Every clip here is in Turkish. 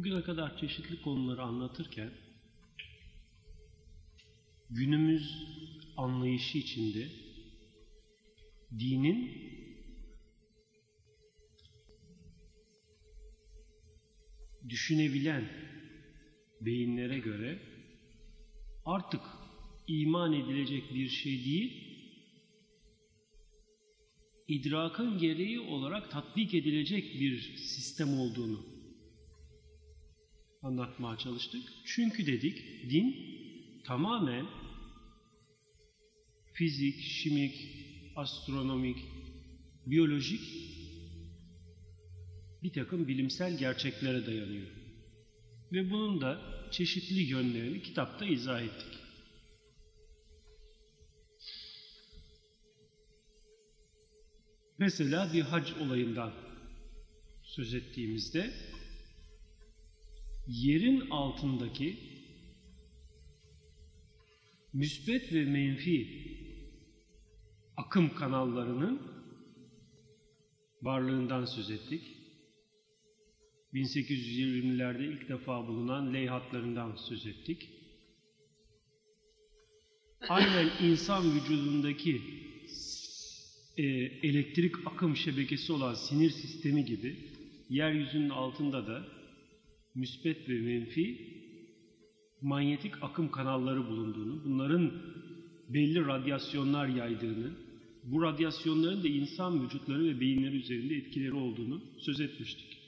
bugüne kadar çeşitli konuları anlatırken günümüz anlayışı içinde dinin düşünebilen beyinlere göre artık iman edilecek bir şey değil, idrakın gereği olarak tatbik edilecek bir sistem olduğunu anlatmaya çalıştık. Çünkü dedik din tamamen fizik, şimik, astronomik, biyolojik bir takım bilimsel gerçeklere dayanıyor. Ve bunun da çeşitli yönlerini kitapta izah ettik. Mesela bir hac olayından söz ettiğimizde yerin altındaki müsbet ve menfi akım kanallarının varlığından söz ettik. 1820'lerde ilk defa bulunan leyhatlarından söz ettik. Aynen insan vücudundaki e, elektrik akım şebekesi olan sinir sistemi gibi yeryüzünün altında da müsbet ve menfi manyetik akım kanalları bulunduğunu, bunların belli radyasyonlar yaydığını, bu radyasyonların da insan vücutları ve beyinleri üzerinde etkileri olduğunu söz etmiştik.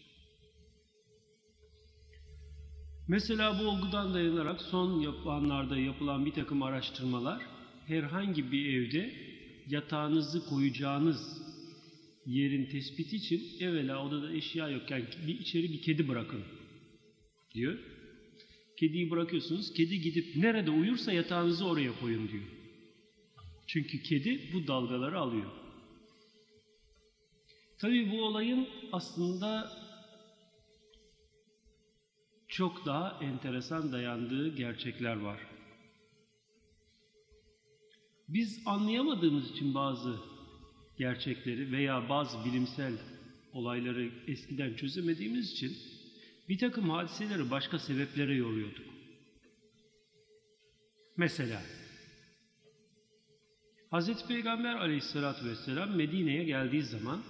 Mesela bu olgudan dayanarak son yapanlarda yapılan bir takım araştırmalar herhangi bir evde yatağınızı koyacağınız yerin tespiti için evvela odada eşya yokken bir içeri bir kedi bırakın diyor. Kediyi bırakıyorsunuz. Kedi gidip nerede uyursa yatağınızı oraya koyun diyor. Çünkü kedi bu dalgaları alıyor. Tabii bu olayın aslında çok daha enteresan dayandığı gerçekler var. Biz anlayamadığımız için bazı gerçekleri veya bazı bilimsel olayları eskiden çözemediğimiz için bir takım hadiseleri başka sebeplere yoruyorduk. Mesela Hz. Peygamber aleyhissalatü vesselam Medine'ye geldiği zaman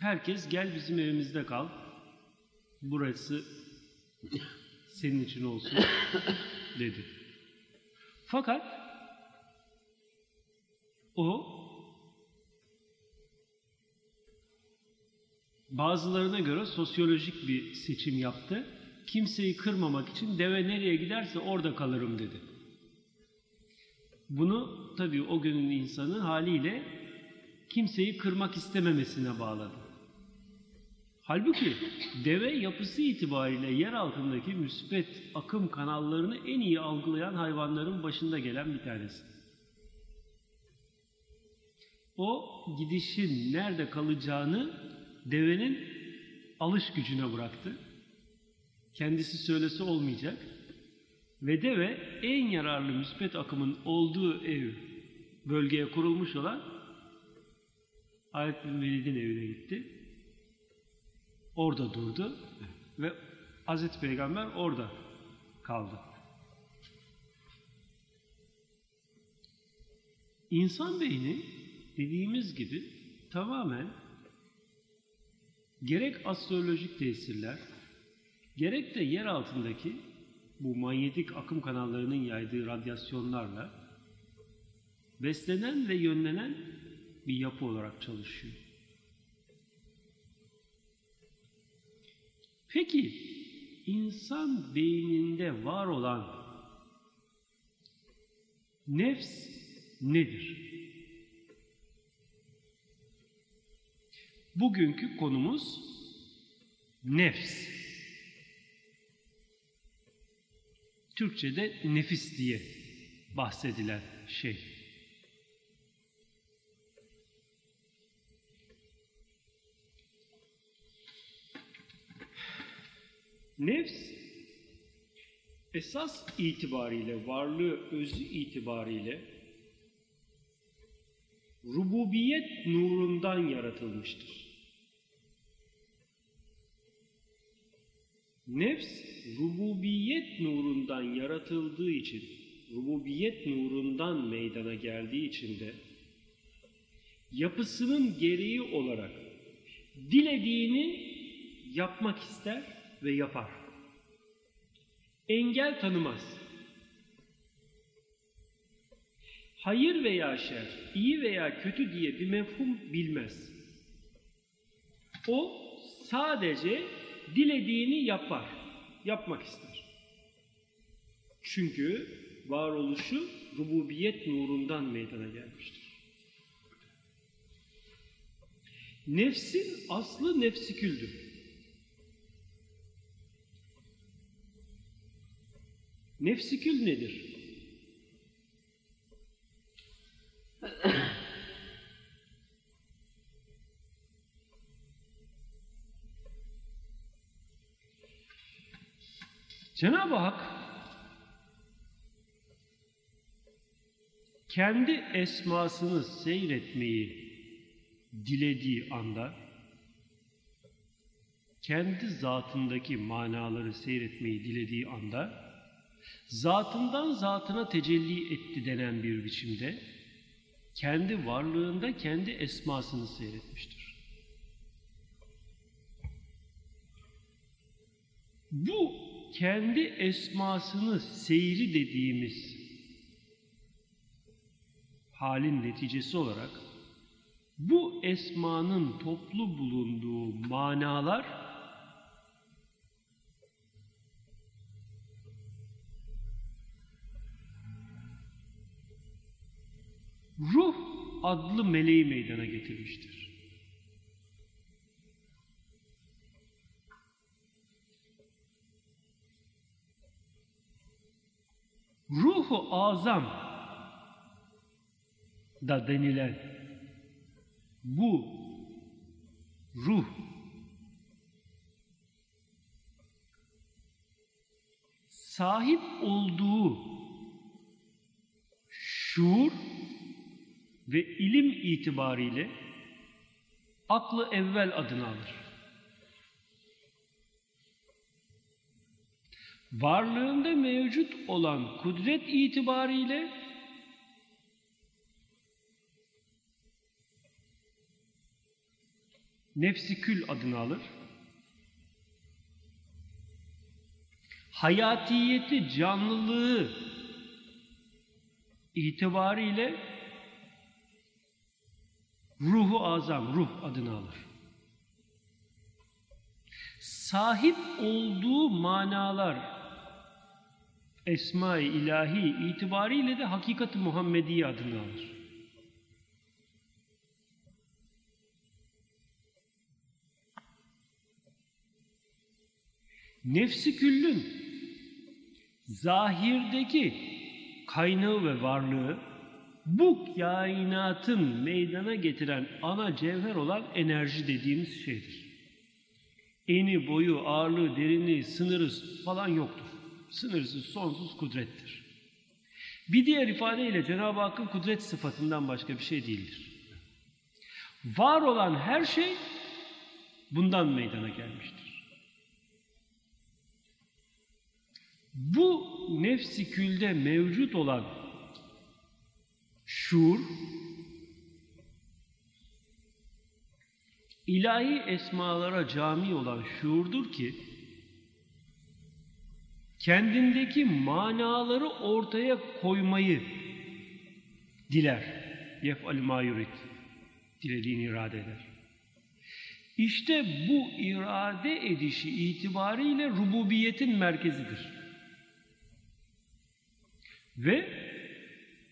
herkes gel bizim evimizde kal, burası senin için olsun dedi. Fakat o bazılarına göre sosyolojik bir seçim yaptı. Kimseyi kırmamak için deve nereye giderse orada kalırım dedi. Bunu tabii o günün insanı haliyle kimseyi kırmak istememesine bağladı. Halbuki deve yapısı itibariyle yer altındaki müsbet akım kanallarını en iyi algılayan hayvanların başında gelen bir tanesi. O gidişin nerede kalacağını devenin alış gücüne bıraktı. Kendisi söylese olmayacak. Ve deve en yararlı müsbet akımın olduğu ev bölgeye kurulmuş olan Halid bin Velid'in evine gitti. Orada durdu ve Hazreti Peygamber orada kaldı. İnsan beyni dediğimiz gibi tamamen gerek astrolojik tesirler, gerek de yer altındaki bu manyetik akım kanallarının yaydığı radyasyonlarla beslenen ve yönlenen bir yapı olarak çalışıyor. Peki insan beyninde var olan nefs nedir? Bugünkü konumuz nefs. Türkçe'de nefis diye bahsedilen şey. Nefs esas itibariyle, varlığı özü itibariyle rububiyet nurundan yaratılmıştır. Nefs rububiyet nurundan yaratıldığı için, rububiyet nurundan meydana geldiği için de yapısının gereği olarak dilediğini yapmak ister ve yapar. Engel tanımaz. Hayır veya şer, iyi veya kötü diye bir mefhum bilmez. O sadece dilediğini yapar, yapmak ister. Çünkü varoluşu rububiyet nurundan meydana gelmiştir. Nefsin aslı nefsiküldür. Nefsikül nedir? Cenab-ı Hak kendi esmasını seyretmeyi dilediği anda kendi zatındaki manaları seyretmeyi dilediği anda zatından zatına tecelli etti denen bir biçimde kendi varlığında kendi esmasını seyretmiştir. Bu kendi esmasını seyri dediğimiz halin neticesi olarak bu esmanın toplu bulunduğu manalar ruh adlı meleği meydana getirmiştir. Ruhu azam da denilen bu ruh sahip olduğu şuur ve ilim itibariyle aklı evvel adını alır. Varlığında mevcut olan kudret itibariyle nefsi kül adını alır. Hayatiyeti, canlılığı itibariyle ruhu azam, ruh adını alır. Sahip olduğu manalar Esma-i ilahi itibariyle de hakikat-ı Muhammediye adını alır. Nefsi küllün zahirdeki kaynağı ve varlığı bu kainatın meydana getiren ana cevher olan enerji dediğimiz şeydir. Eni, boyu, ağırlığı, derinliği, sınırı falan yoktur. Sınırsız, sonsuz kudrettir. Bir diğer ifadeyle Cenab-ı Hakk'ın kudret sıfatından başka bir şey değildir. Var olan her şey bundan meydana gelmiştir. Bu nefsi külde mevcut olan şuur, ilahi esmalara cami olan şuurdur ki, kendindeki manaları ortaya koymayı diler. Yef'al ma. Dilediğini irade eder. İşte bu irade edişi itibariyle rububiyetin merkezidir. Ve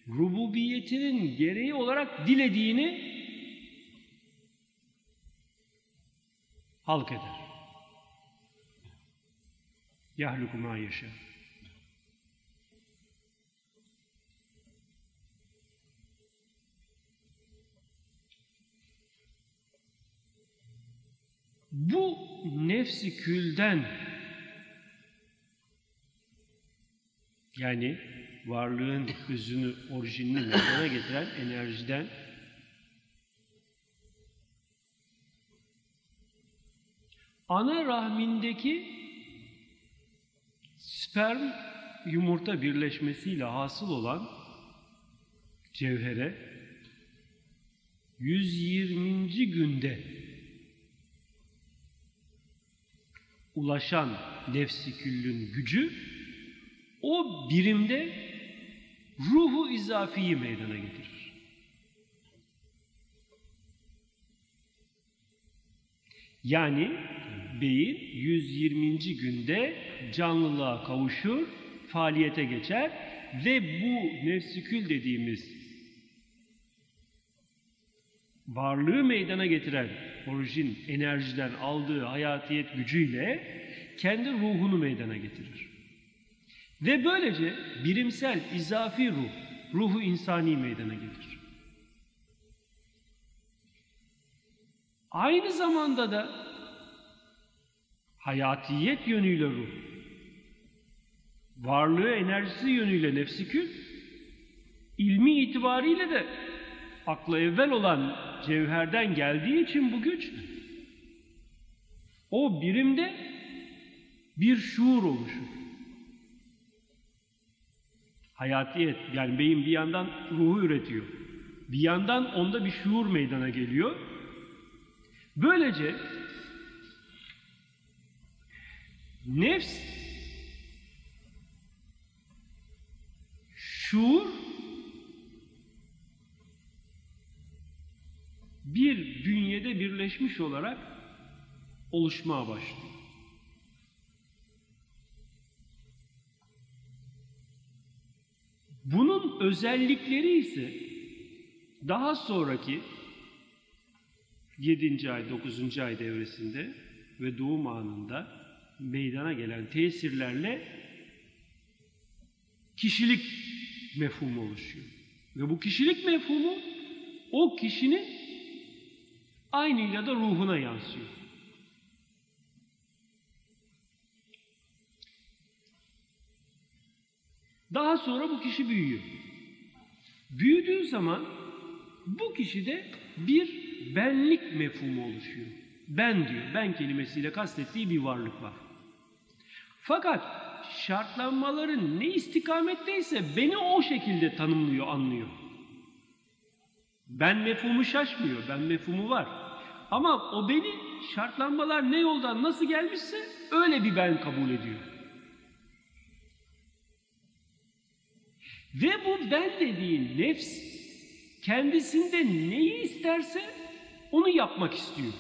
rububiyetinin gereği olarak dilediğini halk eder. Yahluku ma yaşa. Bu nefsi külden yani varlığın özünü, orijinini meydana getiren enerjiden ana rahmindeki Sperm yumurta birleşmesiyle hasıl olan cevhere 120. günde ulaşan nefsi küllün gücü o birimde ruhu izafiyi meydana getirir. Yani beyin 120. günde canlılığa kavuşur, faaliyete geçer ve bu nefsikül dediğimiz varlığı meydana getiren orijin enerjiden aldığı hayatiyet gücüyle kendi ruhunu meydana getirir. Ve böylece birimsel izafi ruh, ruhu insani meydana getirir. Aynı zamanda da hayatiyet yönüyle ruh, varlığı enerjisi yönüyle nefsikül, ilmi itibariyle de akla evvel olan cevherden geldiği için bu güç, o birimde bir şuur oluşur. Hayatiyet, yani beyin bir yandan ruhu üretiyor. Bir yandan onda bir şuur meydana geliyor. Böylece nefs şuur bir bünyede birleşmiş olarak oluşmaya başlıyor. Bunun özellikleri ise daha sonraki 7. ay, 9. ay devresinde ve doğum anında meydana gelen tesirlerle kişilik mefhumu oluşuyor. Ve bu kişilik mefhumu o kişinin aynıyla da ruhuna yansıyor. Daha sonra bu kişi büyüyor. Büyüdüğü zaman bu kişide bir benlik mefhumu oluşuyor. Ben diyor, ben kelimesiyle kastettiği bir varlık var. Fakat şartlanmaların ne istikametteyse beni o şekilde tanımlıyor, anlıyor. Ben mefhumu şaşmıyor, ben mefhumu var. Ama o beni şartlanmalar ne yoldan nasıl gelmişse öyle bir ben kabul ediyor. Ve bu ben dediğin nefs kendisinde neyi isterse onu yapmak istiyor.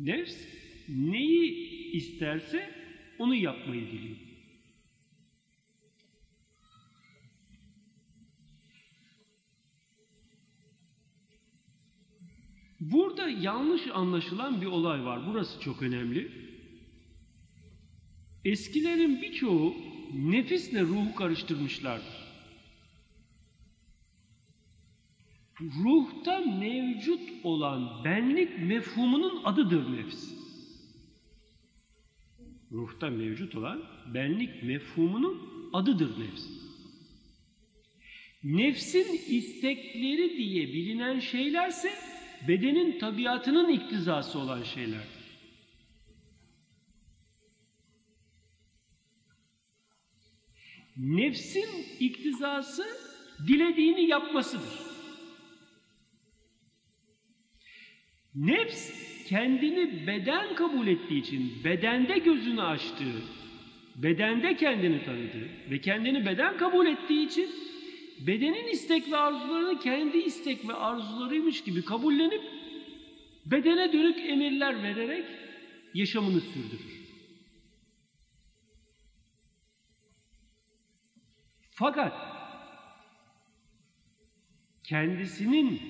Nefs neyi isterse onu yapmayı diliyor. Burada yanlış anlaşılan bir olay var. Burası çok önemli. Eskilerin birçoğu nefisle ruhu karıştırmışlardır. Ruhta mevcut olan benlik mefhumunun adıdır nefs. Ruhta mevcut olan benlik mefhumunun adıdır nefs. Nefsin istekleri diye bilinen şeylerse bedenin tabiatının iktizası olan şeylerdir. Nefsin iktizası dilediğini yapmasıdır. Nefs kendini beden kabul ettiği için bedende gözünü açtığı, bedende kendini tanıdığı ve kendini beden kabul ettiği için bedenin istek ve arzularını kendi istek ve arzularıymış gibi kabullenip bedene dönük emirler vererek yaşamını sürdürür. Fakat kendisinin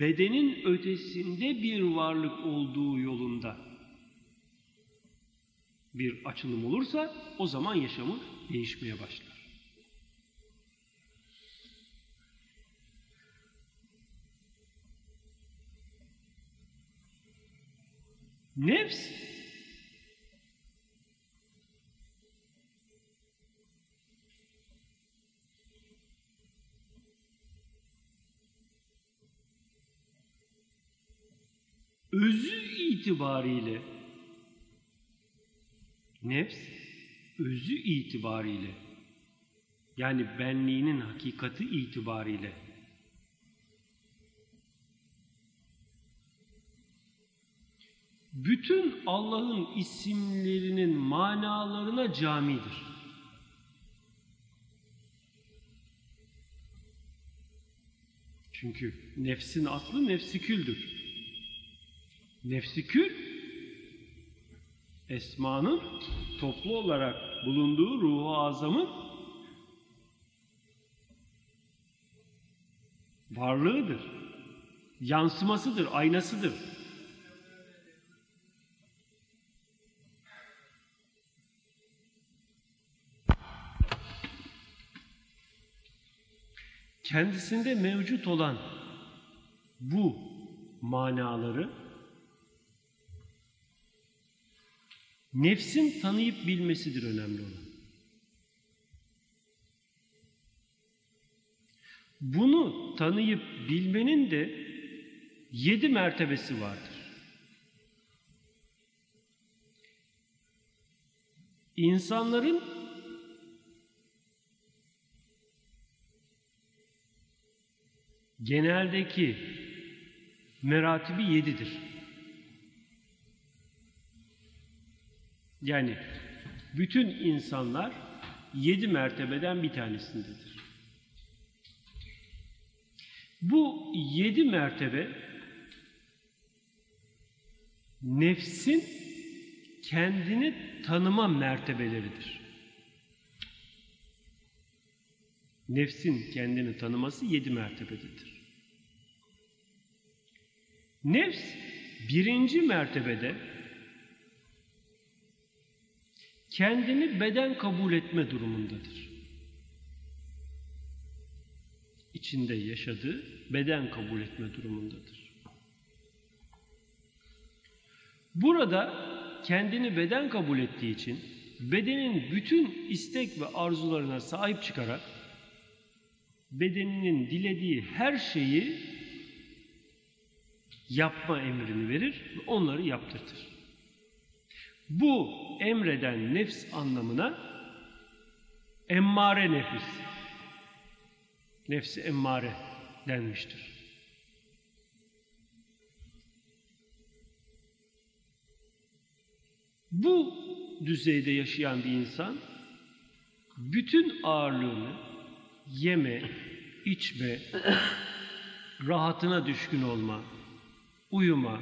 bedenin ötesinde bir varlık olduğu yolunda bir açılım olursa o zaman yaşamı değişmeye başlar. Nefs itibariyle Nefs özü itibariyle yani benliğinin hakikati itibariyle bütün Allah'ın isimlerinin manalarına camidir. Çünkü nefsin aslı nefsiküldür. Nefsikül esmanın toplu olarak bulunduğu ruhu azamın varlığıdır. Yansımasıdır, aynasıdır. kendisinde mevcut olan bu manaları nefsin tanıyıp bilmesidir önemli olan. Bunu tanıyıp bilmenin de yedi mertebesi vardır. İnsanların geneldeki meratibi yedidir. Yani bütün insanlar yedi mertebeden bir tanesindedir. Bu yedi mertebe nefsin kendini tanıma mertebeleridir. Nefsin kendini tanıması yedi mertebededir. Nefs birinci mertebede kendini beden kabul etme durumundadır. İçinde yaşadığı beden kabul etme durumundadır. Burada kendini beden kabul ettiği için bedenin bütün istek ve arzularına sahip çıkarak bedeninin dilediği her şeyi yapma emrini verir ve onları yaptırtır. Bu emreden nefs anlamına emmare nefis, nefsi emmare denmiştir. Bu düzeyde yaşayan bir insan bütün ağırlığını yeme, içme, rahatına düşkün olma, uyuma,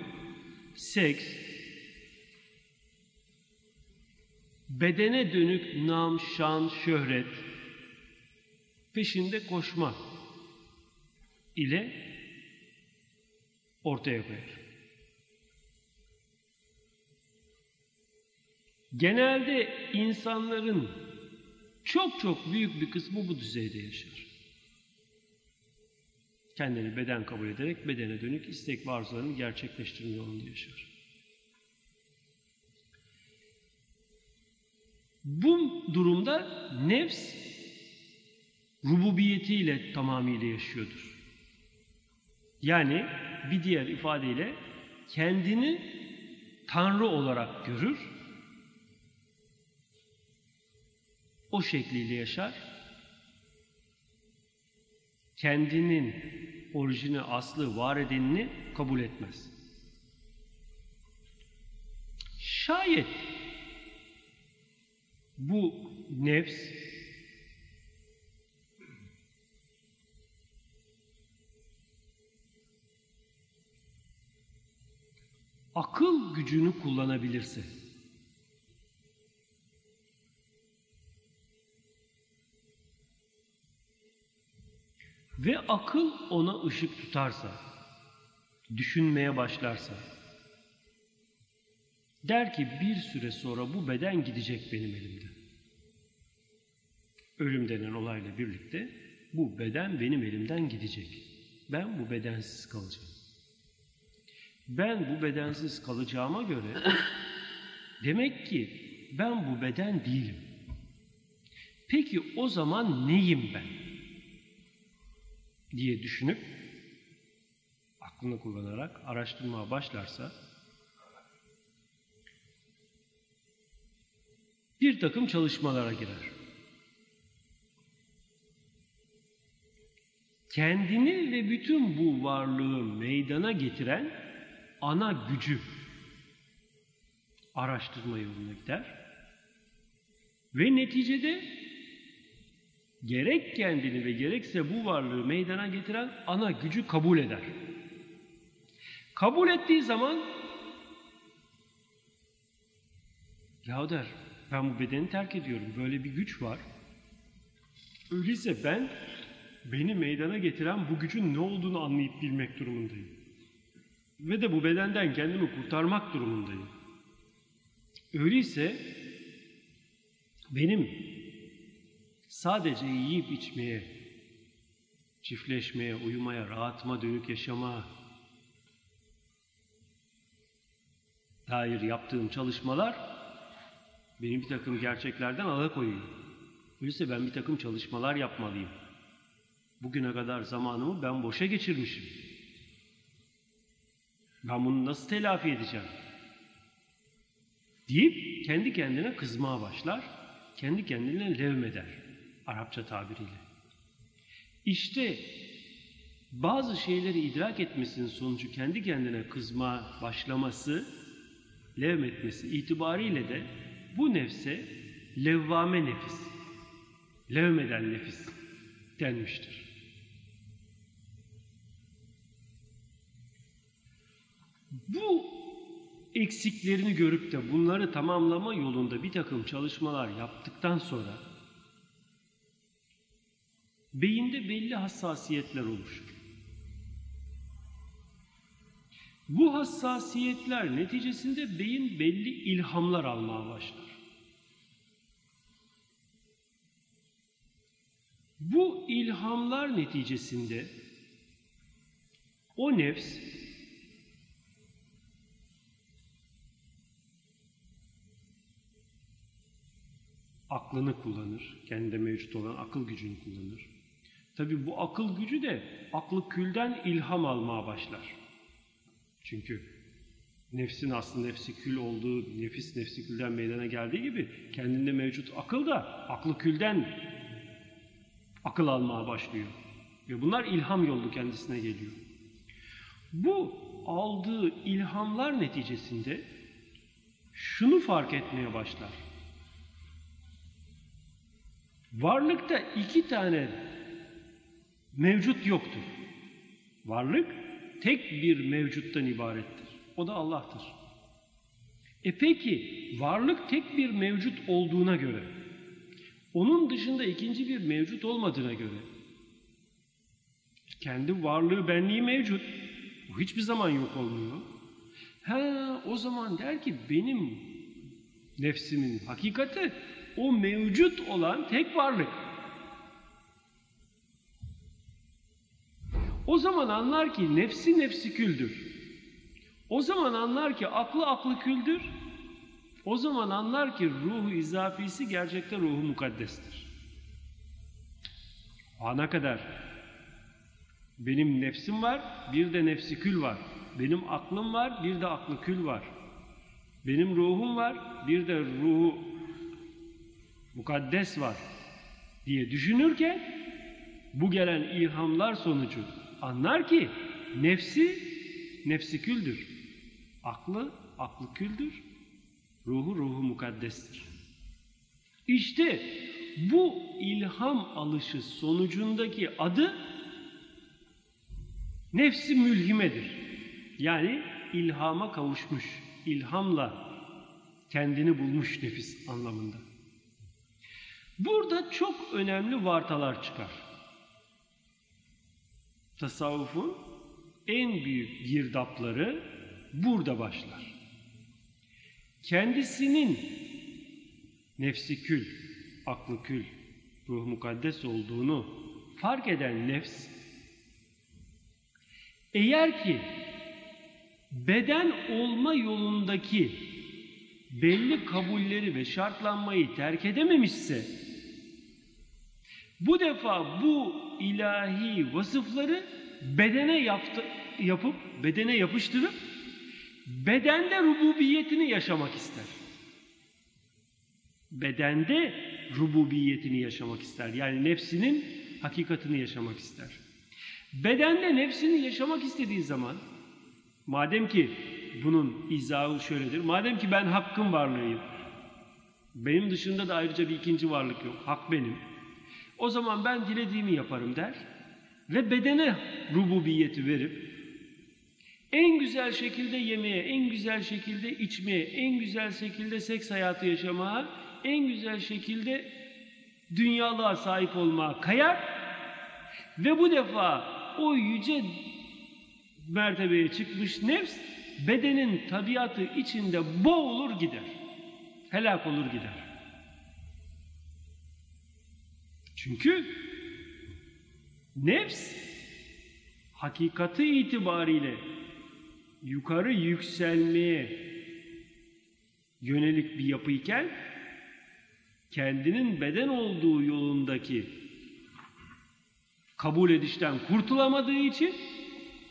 seks, bedene dönük nam, şan, şöhret, peşinde koşma ile ortaya koyar. Genelde insanların çok çok büyük bir kısmı bu düzeyde yaşar. Kendini beden kabul ederek bedene dönük istek ve arzularını gerçekleştirme yolunda yaşar. Bu durumda nefs rububiyetiyle tamamıyla yaşıyordur. Yani bir diğer ifadeyle kendini Tanrı olarak görür, o şekliyle yaşar, kendinin orijini, aslı, var edenini kabul etmez. Şayet bu nefs akıl gücünü kullanabilirse ve akıl ona ışık tutarsa, düşünmeye başlarsa, der ki bir süre sonra bu beden gidecek benim elimden. Ölüm denen olayla birlikte bu beden benim elimden gidecek. Ben bu bedensiz kalacağım. Ben bu bedensiz kalacağıma göre demek ki ben bu beden değilim. Peki o zaman neyim ben? diye düşünüp aklını kullanarak araştırmaya başlarsa takım çalışmalara girer. Kendini ve bütün bu varlığı meydana getiren ana gücü araştırma yoluna gider. Ve neticede gerek kendini ve gerekse bu varlığı meydana getiren ana gücü kabul eder. Kabul ettiği zaman ya der ben bu bedeni terk ediyorum. Böyle bir güç var. Öyleyse ben beni meydana getiren bu gücün ne olduğunu anlayıp bilmek durumundayım. Ve de bu bedenden kendimi kurtarmak durumundayım. Öyleyse benim sadece yiyip içmeye, çiftleşmeye, uyumaya, rahatıma dönük yaşama dair yaptığım çalışmalar beni bir takım gerçeklerden alakoyuyor. Öyleyse ben bir takım çalışmalar yapmalıyım. Bugüne kadar zamanımı ben boşa geçirmişim. Ben bunu nasıl telafi edeceğim? Deyip kendi kendine kızmaya başlar, kendi kendine levmeder Arapça tabiriyle. İşte bazı şeyleri idrak etmesinin sonucu kendi kendine kızma başlaması, levmetmesi itibariyle de bu nefse levvame nefis, levmeden nefis denmiştir. Bu eksiklerini görüp de bunları tamamlama yolunda bir takım çalışmalar yaptıktan sonra beyinde belli hassasiyetler oluşur. Bu hassasiyetler neticesinde beyin belli ilhamlar almaya başlar. Bu ilhamlar neticesinde o nefs aklını kullanır. Kendinde mevcut olan akıl gücünü kullanır. Tabi bu akıl gücü de aklı külden ilham almaya başlar. Çünkü nefsin aslında nefsi kül olduğu, nefis nefsi külden meydana geldiği gibi kendinde mevcut akıl da aklı külden akıl almaya başlıyor. Ve bunlar ilham yolu kendisine geliyor. Bu aldığı ilhamlar neticesinde şunu fark etmeye başlar. Varlıkta iki tane mevcut yoktur. Varlık tek bir mevcuttan ibarettir. O da Allah'tır. E peki varlık tek bir mevcut olduğuna göre, onun dışında ikinci bir mevcut olmadığına göre, kendi varlığı benliği mevcut. Bu hiçbir zaman yok olmuyor. Ha o zaman der ki benim nefsimin hakikati o mevcut olan tek varlık. O zaman anlar ki nefsi nefsi küldür. O zaman anlar ki aklı aklı küldür. O zaman anlar ki ruhu izafisi gerçekten ruhu mukaddestir. Ana kadar benim nefsim var, bir de nefsi kül var. Benim aklım var, bir de aklı kül var. Benim ruhum var, bir de ruhu mukaddes var diye düşünürken bu gelen ilhamlar sonucu anlar ki nefsi nefsi küldür. Aklı aklı küldür. Ruhu ruhu mukaddestir. İşte bu ilham alışı sonucundaki adı nefsi mülhimedir. Yani ilhama kavuşmuş, ilhamla kendini bulmuş nefis anlamında. Burada çok önemli vartalar çıkar. Tasavvufun en büyük girdapları burada başlar. Kendisinin nefsi kül, aklı kül, ruh mukaddes olduğunu fark eden nefs, eğer ki beden olma yolundaki belli kabulleri ve şartlanmayı terk edememişse, bu defa bu ilahi vasıfları bedene yaptı, yapıp, bedene yapıştırıp, bedende rububiyetini yaşamak ister. bedende rububiyetini yaşamak ister. Yani nefsinin hakikatini yaşamak ister. Bedende nefsini yaşamak istediği zaman madem ki bunun izahı şöyledir. Madem ki ben hakkın varlığıyım. Benim dışında da ayrıca bir ikinci varlık yok. Hak benim. O zaman ben dilediğimi yaparım der ve bedene rububiyeti verip en güzel şekilde yemeye, en güzel şekilde içmeye, en güzel şekilde seks hayatı yaşamaya, en güzel şekilde dünyalığa sahip olmaya kayar ve bu defa o yüce mertebeye çıkmış nefs bedenin tabiatı içinde boğulur gider. Helak olur gider. Çünkü nefs hakikati itibariyle yukarı yükselmeye yönelik bir yapıyken kendinin beden olduğu yolundaki kabul edişten kurtulamadığı için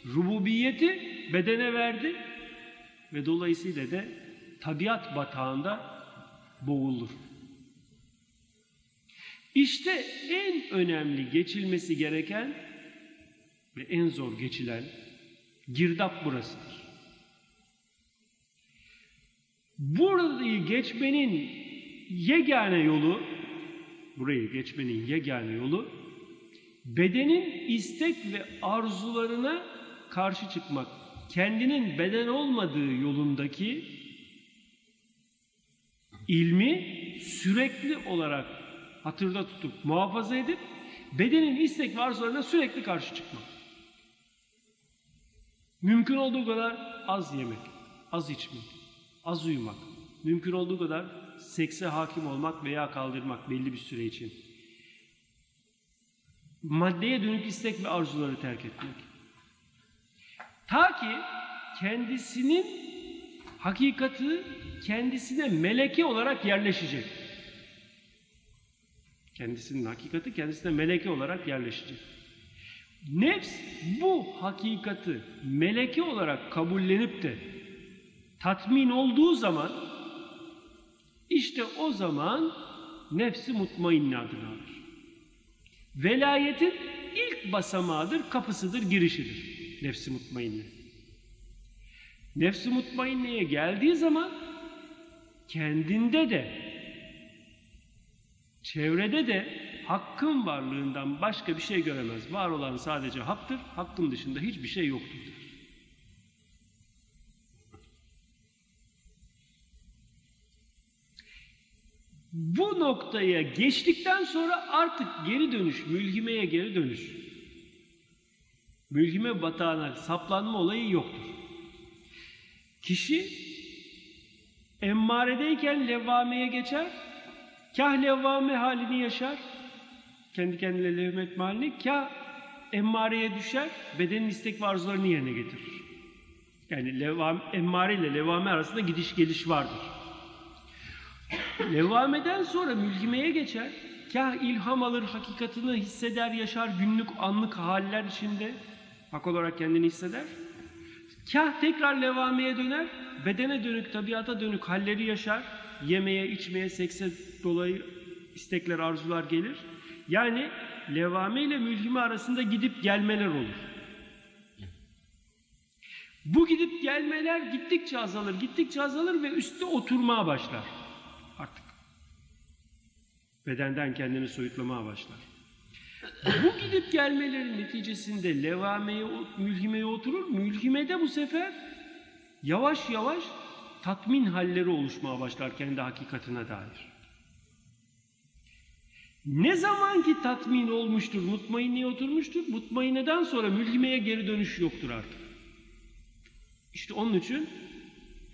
rububiyeti bedene verdi ve dolayısıyla da tabiat batağında boğulur. İşte en önemli geçilmesi gereken ve en zor geçilen girdap burasıdır. Burayı geçmenin yegane yolu, burayı geçmenin yegane yolu, bedenin istek ve arzularına karşı çıkmak, kendinin beden olmadığı yolundaki ilmi sürekli olarak hatırda tutup muhafaza edip bedenin istek ve arzularına sürekli karşı çıkmak. Mümkün olduğu kadar az yemek, az içmek, az uyumak, mümkün olduğu kadar sekse hakim olmak veya kaldırmak belli bir süre için. Maddeye dönük istek ve arzuları terk etmek. Ta ki kendisinin hakikati kendisine meleke olarak yerleşecek. Kendisinin hakikati kendisine meleke olarak yerleşecek. Nefs bu hakikati meleke olarak kabullenip de tatmin olduğu zaman işte o zaman nefsi mutmainne adını alır. Velayetin ilk basamağıdır, kapısıdır, girişidir nefsi mutmainne. Nefsi mutmainneye geldiği zaman kendinde de çevrede de hakkın varlığından başka bir şey göremez. Var olan sadece haktır, hakkın dışında hiçbir şey yoktur. Bu noktaya geçtikten sonra artık geri dönüş, mülhimeye geri dönüş, mülhime batağına saplanma olayı yoktur. Kişi emmaredeyken levvameye geçer, kah levvame halini yaşar, kendi kendine levmetme halini, kah emmareye düşer, bedenin istek ve arzularını yerine getirir. Yani levam, emmare ile levame arasında gidiş geliş vardır. Levameden sonra mülhimeye geçer, kah ilham alır, hakikatini hisseder, yaşar, günlük anlık haller içinde hak olarak kendini hisseder. Kah tekrar levameye döner, bedene dönük, tabiata dönük halleri yaşar, yemeye, içmeye, sekse dolayı istekler, arzular gelir. Yani levame ile mülhime arasında gidip gelmeler olur. Bu gidip gelmeler gittikçe azalır, gittikçe azalır ve üstte oturmaya başlar. Artık bedenden kendini soyutlamaya başlar. Bu gidip gelmelerin neticesinde levameye, mülhimeye oturur. Mülhimede bu sefer yavaş yavaş tatmin halleri oluşmaya başlar kendi hakikatine dair. Ne zaman ki tatmin olmuştur, mutmainliğe oturmuştur, mutmaineden sonra mülhimeye geri dönüş yoktur artık. İşte onun için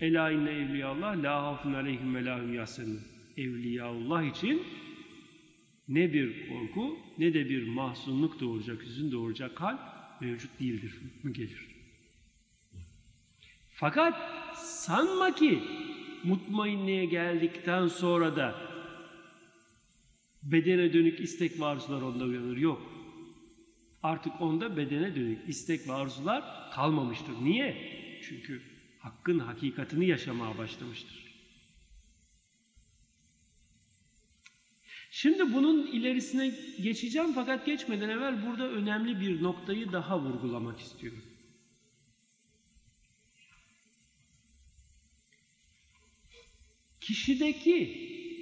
Ela inne evliyallah la hafun aleyhim ve la hum yahsenun. Evliyaullah için ne bir korku ne de bir mahzunluk doğuracak, hüzün doğuracak hal mevcut değildir, mü gelir. Fakat sanma ki mutmainliğe geldikten sonra da bedene dönük istek ve arzular onda uyanır. Yok. Artık onda bedene dönük istek ve arzular kalmamıştır. Niye? Çünkü hakkın hakikatini yaşamaya başlamıştır. Şimdi bunun ilerisine geçeceğim fakat geçmeden evvel burada önemli bir noktayı daha vurgulamak istiyorum. Kişideki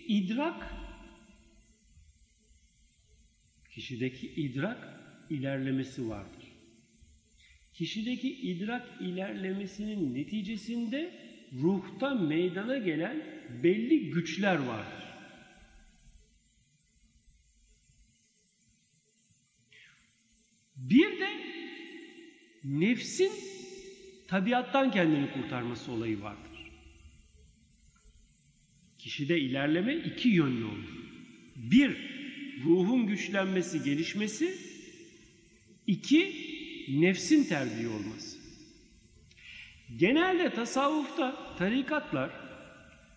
idrak kişideki idrak ilerlemesi vardır. Kişideki idrak ilerlemesinin neticesinde ruhta meydana gelen belli güçler vardır. Bir de nefsin tabiattan kendini kurtarması olayı vardır. Kişide ilerleme iki yönlü olur. Bir, ruhun güçlenmesi, gelişmesi. iki nefsin terbiye olması. Genelde tasavvufta tarikatlar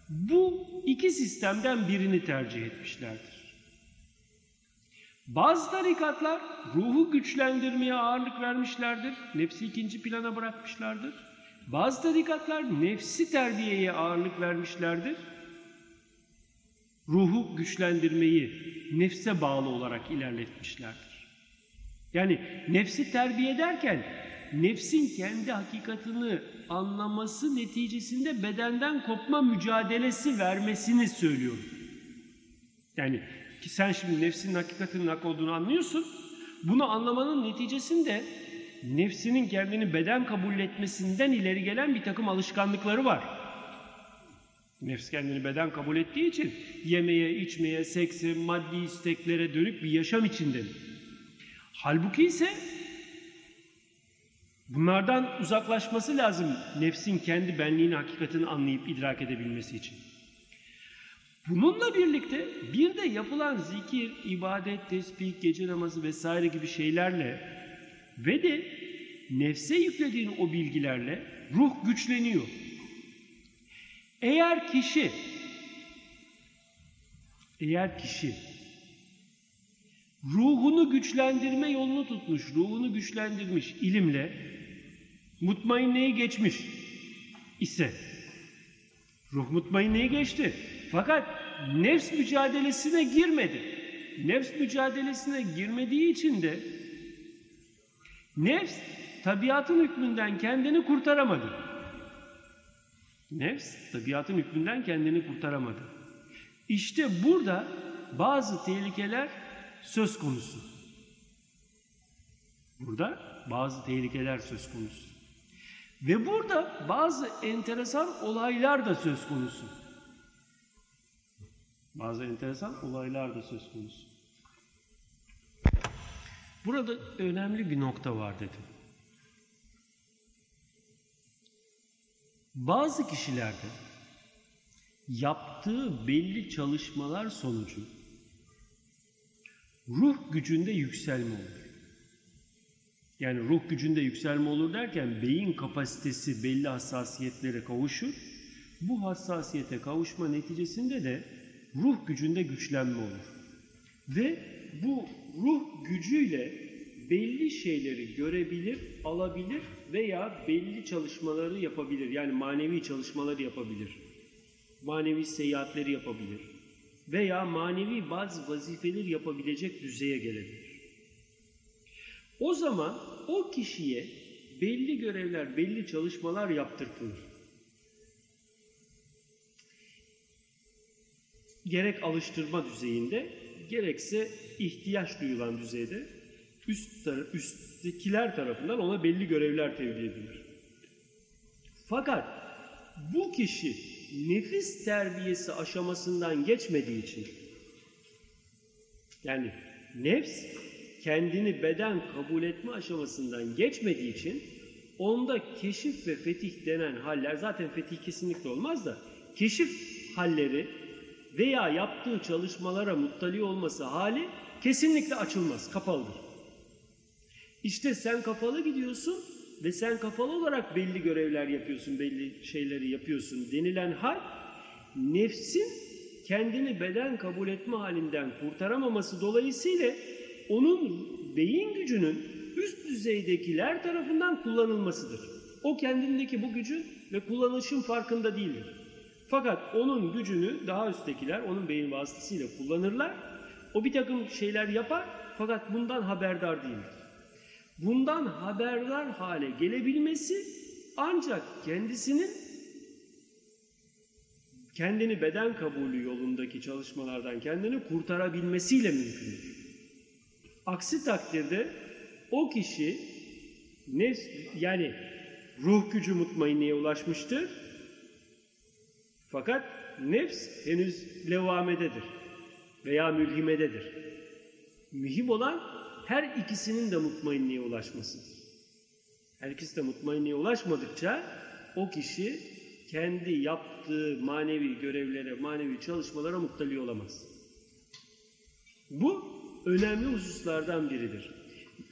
bu iki sistemden birini tercih etmişlerdir. Bazı tarikatlar ruhu güçlendirmeye ağırlık vermişlerdir. Nefsi ikinci plana bırakmışlardır. Bazı tarikatlar nefsi terbiyeye ağırlık vermişlerdir. Ruhu güçlendirmeyi nefse bağlı olarak ilerletmişlerdir. Yani nefsi terbiye ederken nefsin kendi hakikatini anlaması neticesinde bedenden kopma mücadelesi vermesini söylüyorum. Yani ki sen şimdi nefsinin hakikatinin hak olduğunu anlıyorsun. Bunu anlamanın neticesinde nefsinin kendini beden kabul etmesinden ileri gelen bir takım alışkanlıkları var. Nefs kendini beden kabul ettiği için yemeye, içmeye, sekse, maddi isteklere dönük bir yaşam içinde. Halbuki ise bunlardan uzaklaşması lazım nefsin kendi benliğini, hakikatini anlayıp idrak edebilmesi için. Bununla birlikte bir de yapılan zikir, ibadet, tesbih, gece namazı vesaire gibi şeylerle ve de nefse yüklediğin o bilgilerle ruh güçleniyor. Eğer kişi eğer kişi ruhunu güçlendirme yolunu tutmuş, ruhunu güçlendirmiş ilimle mutmainneye geçmiş ise ruh mutmainneye geçti. Fakat nefs mücadelesine girmedi. Nefs mücadelesine girmediği için de nefs tabiatın hükmünden kendini kurtaramadı. Nefs tabiatın hükmünden kendini kurtaramadı. İşte burada bazı tehlikeler söz konusu. Burada bazı tehlikeler söz konusu. Ve burada bazı enteresan olaylar da söz konusu. Bazı enteresan olaylar da söz konusu. Burada önemli bir nokta var dedim. Bazı kişilerde yaptığı belli çalışmalar sonucu ruh gücünde yükselme olur. Yani ruh gücünde yükselme olur derken beyin kapasitesi belli hassasiyetlere kavuşur. Bu hassasiyete kavuşma neticesinde de ruh gücünde güçlenme olur. Ve bu ruh gücüyle belli şeyleri görebilir, alabilir veya belli çalışmaları yapabilir. Yani manevi çalışmaları yapabilir. Manevi seyahatleri yapabilir. Veya manevi bazı vazifeleri yapabilecek düzeye gelebilir. O zaman o kişiye belli görevler, belli çalışmalar yaptırtılır. Gerek alıştırma düzeyinde, gerekse ihtiyaç duyulan düzeyde üst tar üsttekiler tarafından ona belli görevler tevdi edilir. Fakat bu kişi nefis terbiyesi aşamasından geçmediği için yani nefs kendini beden kabul etme aşamasından geçmediği için onda keşif ve fetih denen haller zaten fetih kesinlikle olmaz da keşif halleri veya yaptığı çalışmalara muttali olması hali kesinlikle açılmaz, kapalıdır. İşte sen kapalı gidiyorsun ve sen kapalı olarak belli görevler yapıyorsun, belli şeyleri yapıyorsun denilen hal nefsin kendini beden kabul etme halinden kurtaramaması dolayısıyla onun beyin gücünün üst düzeydekiler tarafından kullanılmasıdır. O kendindeki bu gücün ve kullanışın farkında değildir. Fakat onun gücünü daha üsttekiler onun beyin vasıtasıyla kullanırlar O bir takım şeyler yapar fakat bundan haberdar değildir. Bundan haberdar hale gelebilmesi ancak kendisinin kendini beden kabulü yolundaki çalışmalardan kendini kurtarabilmesiyle mümkündür. Aksi takdirde o kişi nefs yani ruh gücü mutmainliğe ulaşmıştır. Fakat nefs henüz levamededir veya mülhimededir. Mühim olan her ikisinin de mutmainliğe ulaşmasıdır. Her ikisi de mutmainliğe ulaşmadıkça o kişi kendi yaptığı manevi görevlere, manevi çalışmalara muttali olamaz. Bu önemli hususlardan biridir.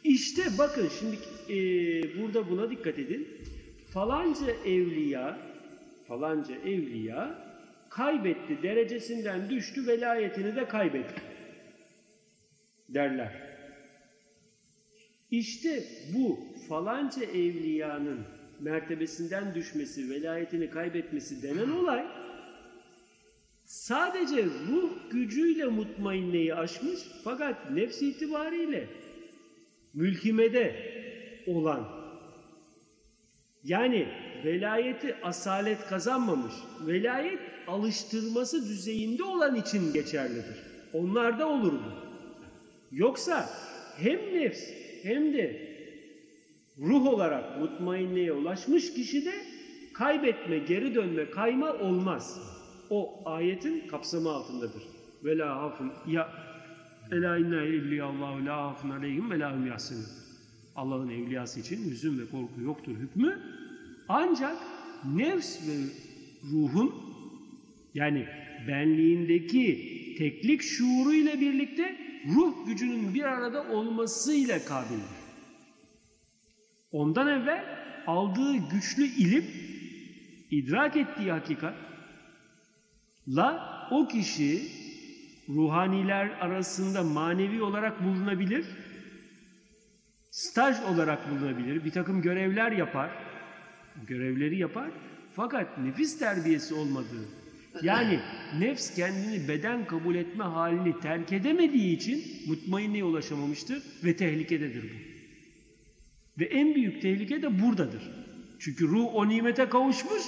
İşte bakın şimdi e, burada buna dikkat edin. Falanca evliya, falanca evliya kaybetti, derecesinden düştü, velayetini de kaybetti derler. İşte bu falanca evliyanın mertebesinden düşmesi, velayetini kaybetmesi denen olay sadece ruh gücüyle mutmainneyi aşmış fakat nefs itibariyle mülkimede olan yani velayeti asalet kazanmamış, velayet alıştırması düzeyinde olan için geçerlidir. Onlarda olur bu. Yoksa hem nefs hem de ruh olarak mutmainliğe ulaşmış kişide kaybetme, geri dönme, kayma olmaz. O ayetin kapsamı altındadır. Ve la hafun ya ela inna evliyallahu la hafun aleyhim ve la. Allah'ın evliyası için hüzün ve korku yoktur hükmü. Ancak nefs ve ruhun yani benliğindeki teklik şuuru ile birlikte ruh gücünün bir arada olmasıyla kabildir. Ondan evvel aldığı güçlü ilim, idrak ettiği hakikat la o kişi ruhaniler arasında manevi olarak bulunabilir, staj olarak bulunabilir, bir takım görevler yapar, görevleri yapar fakat nefis terbiyesi olmadığı, yani nefs kendini beden kabul etme halini terk edemediği için mutmainliğe ulaşamamıştır ve tehlikededir bu. Ve en büyük tehlike de buradadır. Çünkü ruh o nimete kavuşmuş,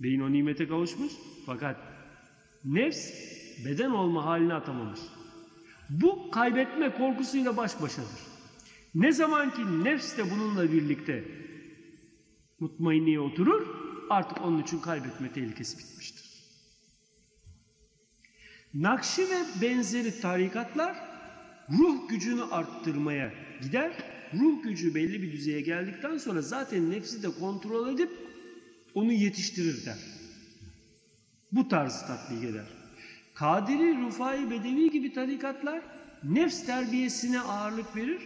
beyin o nimete kavuşmuş fakat nefs beden olma haline atamamış. Bu kaybetme korkusuyla baş başadır. Ne zaman ki nefs de bununla birlikte mutmainliğe oturur, artık onun için kaybetme tehlikesi bitmiştir. Nakşi ve benzeri tarikatlar ruh gücünü arttırmaya gider. Ruh gücü belli bir düzeye geldikten sonra zaten nefsi de kontrol edip onu yetiştirir der. Bu tarzı tatbik eder. Kadiri, Rufai, Bedevi gibi tarikatlar nefs terbiyesine ağırlık verir.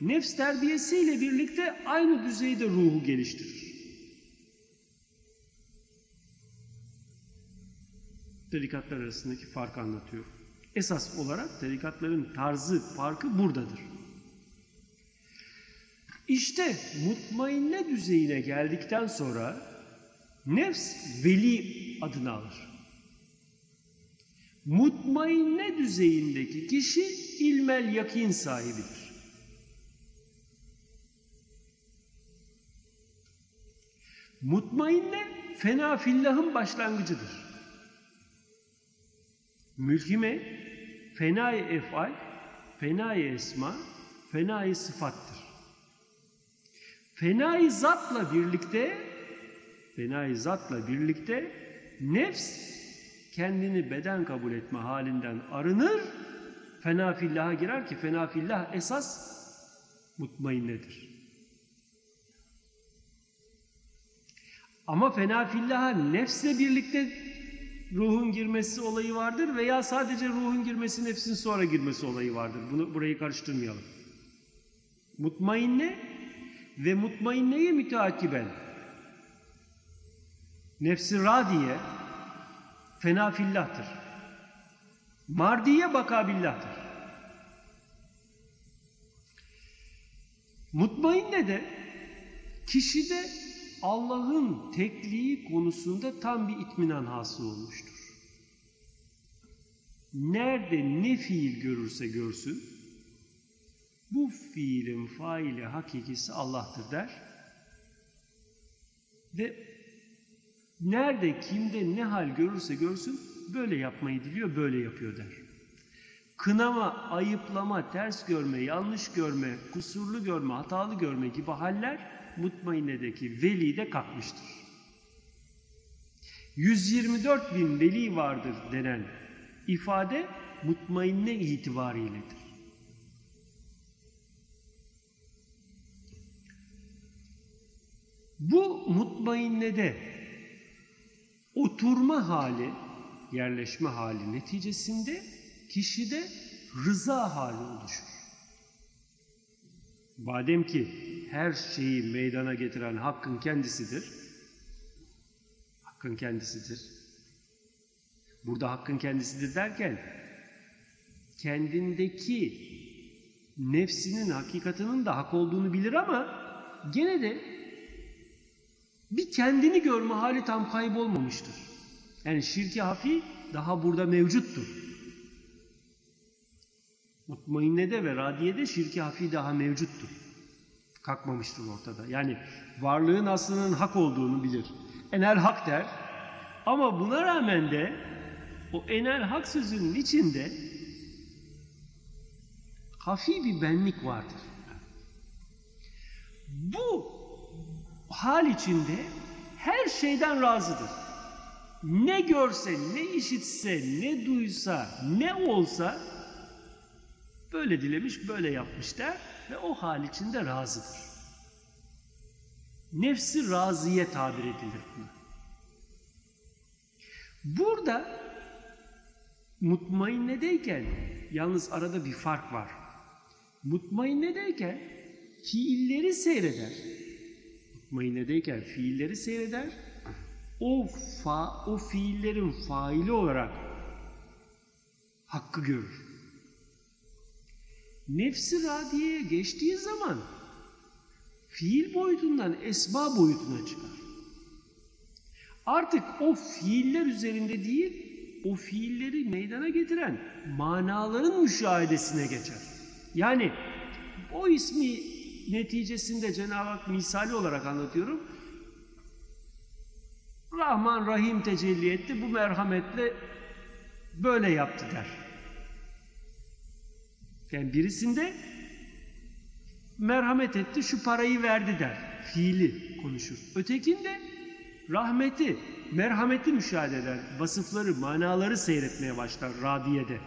Nefs terbiyesiyle birlikte aynı düzeyde ruhu geliştirir. Tarikatlar arasındaki farkı anlatıyor. Esas olarak tarikatların tarzı, farkı buradadır. İşte mutmainne düzeyine geldikten sonra nefs veli adını alır. Mutmainne düzeyindeki kişi ilmel yakin sahibidir. Mutmainne fena fillahın başlangıcıdır. Mülhime fenai efal, fenai esma, fenai sıfattır. Fenai zatla birlikte fenai zatla birlikte nefs kendini beden kabul etme halinden arınır. Fena fillaha girer ki fena fillah esas mutmainnedir. Ama fena fillaha nefsle birlikte ruhun girmesi olayı vardır veya sadece ruhun girmesi nefsin sonra girmesi olayı vardır. Bunu burayı karıştırmayalım. Mutmainne ve mutmainneye müteakiben nefsi radiye fena fillahtır. Mardiye bakabillahtır. Mutmainne de kişide Allah'ın tekliği konusunda tam bir itminan hasıl olmuştur. nerede ne fiil görürse görsün, bu fiilin faili hakikisi Allah'tır der. Ve nerede kimde ne hal görürse görsün böyle yapmayı diliyor, böyle yapıyor der. Kınama, ayıplama, ters görme, yanlış görme, kusurlu görme, hatalı görme gibi haller mutmainnedeki velide kalkmıştır. 124 bin veli vardır denen ifade mutmainne itibariyledir. Bu mutmainnede oturma hali, yerleşme hali neticesinde kişide rıza hali oluşur. Madem ki her şeyi meydana getiren Hakk'ın kendisidir, Hakk'ın kendisidir. Burada Hakk'ın kendisidir derken kendindeki nefsinin hakikatinin de hak olduğunu bilir ama gene de bir kendini görme hali tam kaybolmamıştır. Yani şirki hafi daha burada mevcuttur. Mutmainnede ve radiyede şirki hafi daha mevcuttur. Kalkmamıştır ortada. Yani varlığın aslının hak olduğunu bilir. Enel hak der. Ama buna rağmen de o enel hak sözünün içinde hafi bir benlik vardır. Bu hal içinde her şeyden razıdır. Ne görse, ne işitse, ne duysa, ne olsa böyle dilemiş, böyle yapmış der ve o hal içinde razıdır. Nefsi raziye tabir edilir buna. Burada mutmainnedeyken yalnız arada bir fark var. Mutmainnedeyken fiilleri seyreder. Mutmainnedeyken fiilleri seyreder. O fa, o fiillerin faili olarak hakkı görür. Nefsi radiyeye geçtiği zaman fiil boyutundan esma boyutuna çıkar. Artık o fiiller üzerinde değil, o fiilleri meydana getiren manaların müşahedesine geçer. Yani o ismi neticesinde Cenab-ı Hak misali olarak anlatıyorum. Rahman Rahim tecelli etti, bu merhametle böyle yaptı der. Yani birisinde merhamet etti, şu parayı verdi der. Fiili konuşur. Ötekinde rahmeti, merhameti müşahede eder. Vasıfları, manaları seyretmeye başlar radiyede.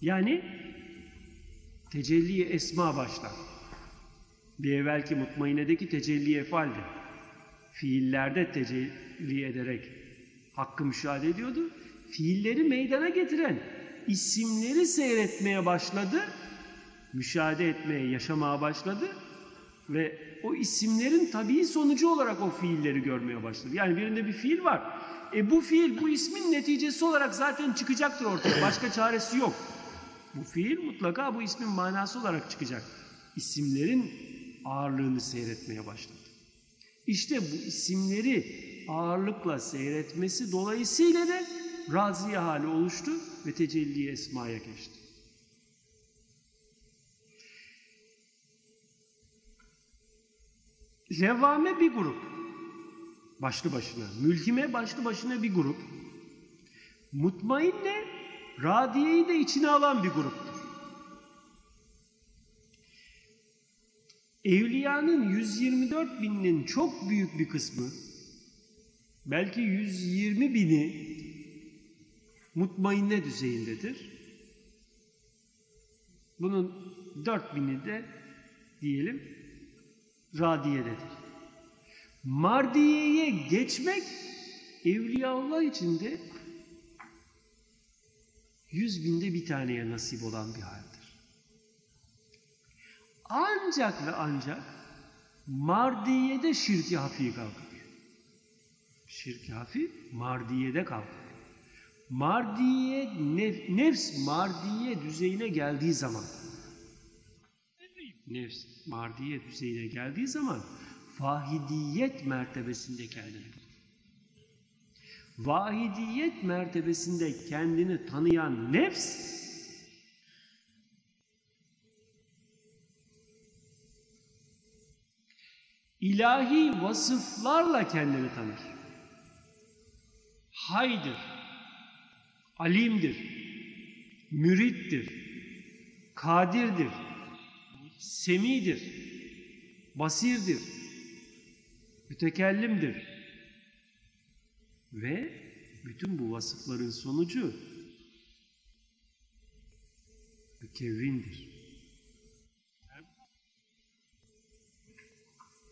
Yani tecelli esma başlar. Bir evvelki mutmainedeki tecelli efaldi. Fiillerde tecelli ederek hakkı müşahede ediyordu. Fiilleri meydana getiren isimleri seyretmeye başladı. Müşahede etmeye, yaşamaya başladı. Ve o isimlerin tabii sonucu olarak o fiilleri görmeye başladı. Yani birinde bir fiil var. E bu fiil bu ismin neticesi olarak zaten çıkacaktır ortaya. Başka çaresi yok. Bu fiil mutlaka bu ismin manası olarak çıkacak. İsimlerin ağırlığını seyretmeye başladı. İşte bu isimleri ağırlıkla seyretmesi dolayısıyla da raziye hali oluştu ve tecelli esmaya geçti. Levvame bir grup. Başlı başına. Mülkime başlı başına bir grup. Mutmainne radiyeyi de içine alan bir gruptur. Evliyanın 124 bininin çok büyük bir kısmı, belki 120 bini mutmainne düzeyindedir. Bunun 4 bini de diyelim radiyededir. Mardiyeye geçmek Evliyaullah içinde yüz binde bir taneye nasip olan bir haldir. Ancak ve ancak mardiyede şirki hafi kalkar. Şirki hafi mardiyede kalkar. Mardiye, nef, nefs mardiye düzeyine geldiği zaman nefs mardiye düzeyine geldiği zaman fahidiyet mertebesinde kendini Vahidiyet mertebesinde kendini tanıyan nefs ilahi vasıflarla kendini tanır. Haydır, alimdir, mürittir, kadirdir, semidir, basirdir, mütekellimdir. Ve bütün bu vasıfların sonucu mükevvindir.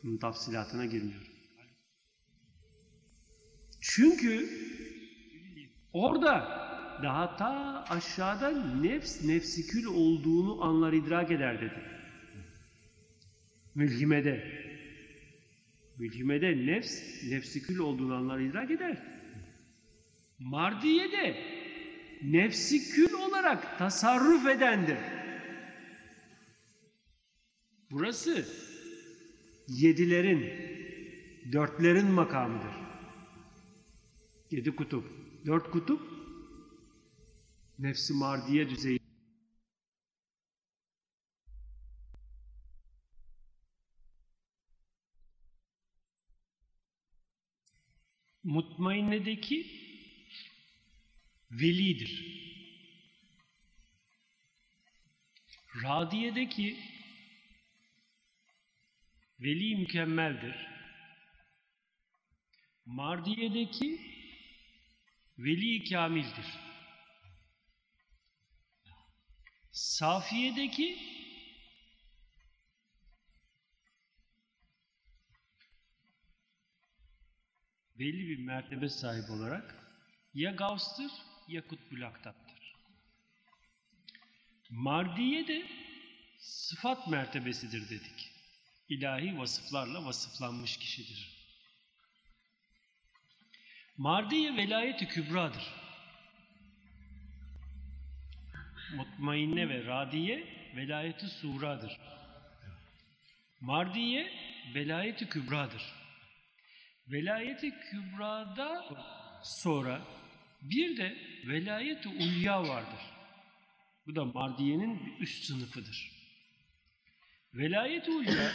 Bunun tafsilatına girmiyorum. Çünkü orada daha ta aşağıda nefs nefsikül olduğunu anlar idrak eder dedi. Mülhimede. Mülhimede nefs nefsikül olduğunu anlar idrak eder. Mardiye'de nefsikül olarak tasarruf edendir. Burası yedilerin, dörtlerin makamıdır. Yedi kutup, dört kutup nefsi mardiye düzeyi. Mutmainnedeki velidir. Radiye'deki veli mükemmeldir. Mardiye'deki veli kamildir. Safiye'deki belli bir mertebe sahip olarak ya Gavs'tır ya Kutbül Aktap'tır. Mardiye de sıfat mertebesidir dedik. İlahi vasıflarla vasıflanmış kişidir. Mardiye velayeti kübradır. Mutmainne ve radiye velayeti suradır. Mardiye velayeti kübradır. Velayeti kübrada sonra bir de velayeti ulya vardır. Bu da Mardiye'nin üst sınıfıdır. Velayeti ulya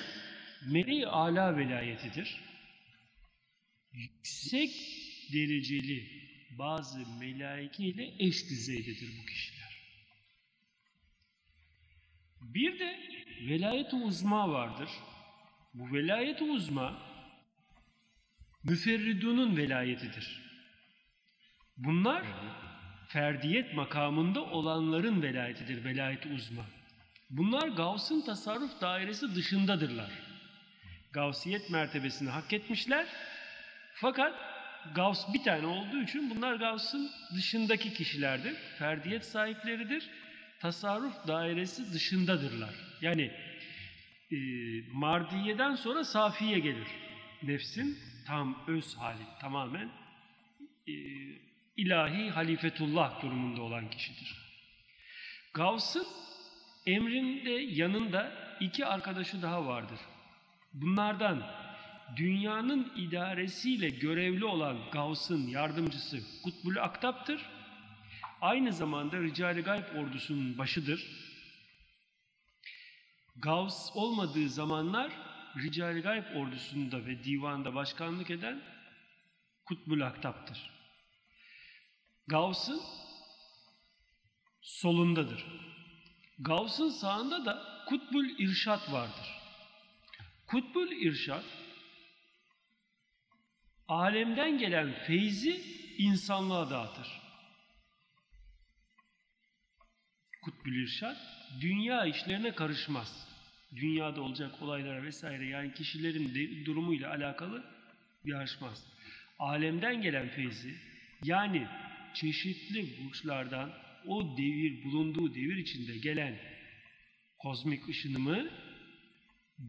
meleği ala velayetidir. Yüksek dereceli bazı melaike ile eş düzeydedir bu kişiler. Bir de velayet-i uzma vardır. Bu velayet-i uzma müferridunun velayetidir. Bunlar ferdiyet makamında olanların velayetidir, velayet-i uzma. Bunlar Gavs'ın tasarruf dairesi dışındadırlar. Gavsiyet mertebesini hak etmişler. Fakat Gavs bir tane olduğu için bunlar Gavs'ın dışındaki kişilerdir. Ferdiyet sahipleridir. Tasarruf dairesi dışındadırlar. Yani e, Mardiye'den sonra Safiye gelir. Nefsin tam öz hali, tamamen e, ilahi halifetullah durumunda olan kişidir. Gavs'ın emrinde yanında iki arkadaşı daha vardır. Bunlardan dünyanın idaresiyle görevli olan Gavs'ın yardımcısı Kutbul Aktap'tır. Aynı zamanda Rical-i Gayb ordusunun başıdır. Gavs olmadığı zamanlar Rical-i Gayb ordusunda ve divanda başkanlık eden Kutbul Aktap'tır. Gavs'ın solundadır. Gavs'ın sağında da Kutbul İrşat vardır. Kutbul İrşat alemden gelen feyzi insanlığa dağıtır. Kutbül İrşad dünya işlerine karışmaz. Dünyada olacak olaylara vesaire yani kişilerin de, durumuyla alakalı yarışmaz. Alemden gelen feyzi yani çeşitli burçlardan o devir bulunduğu devir içinde gelen kozmik ışınımı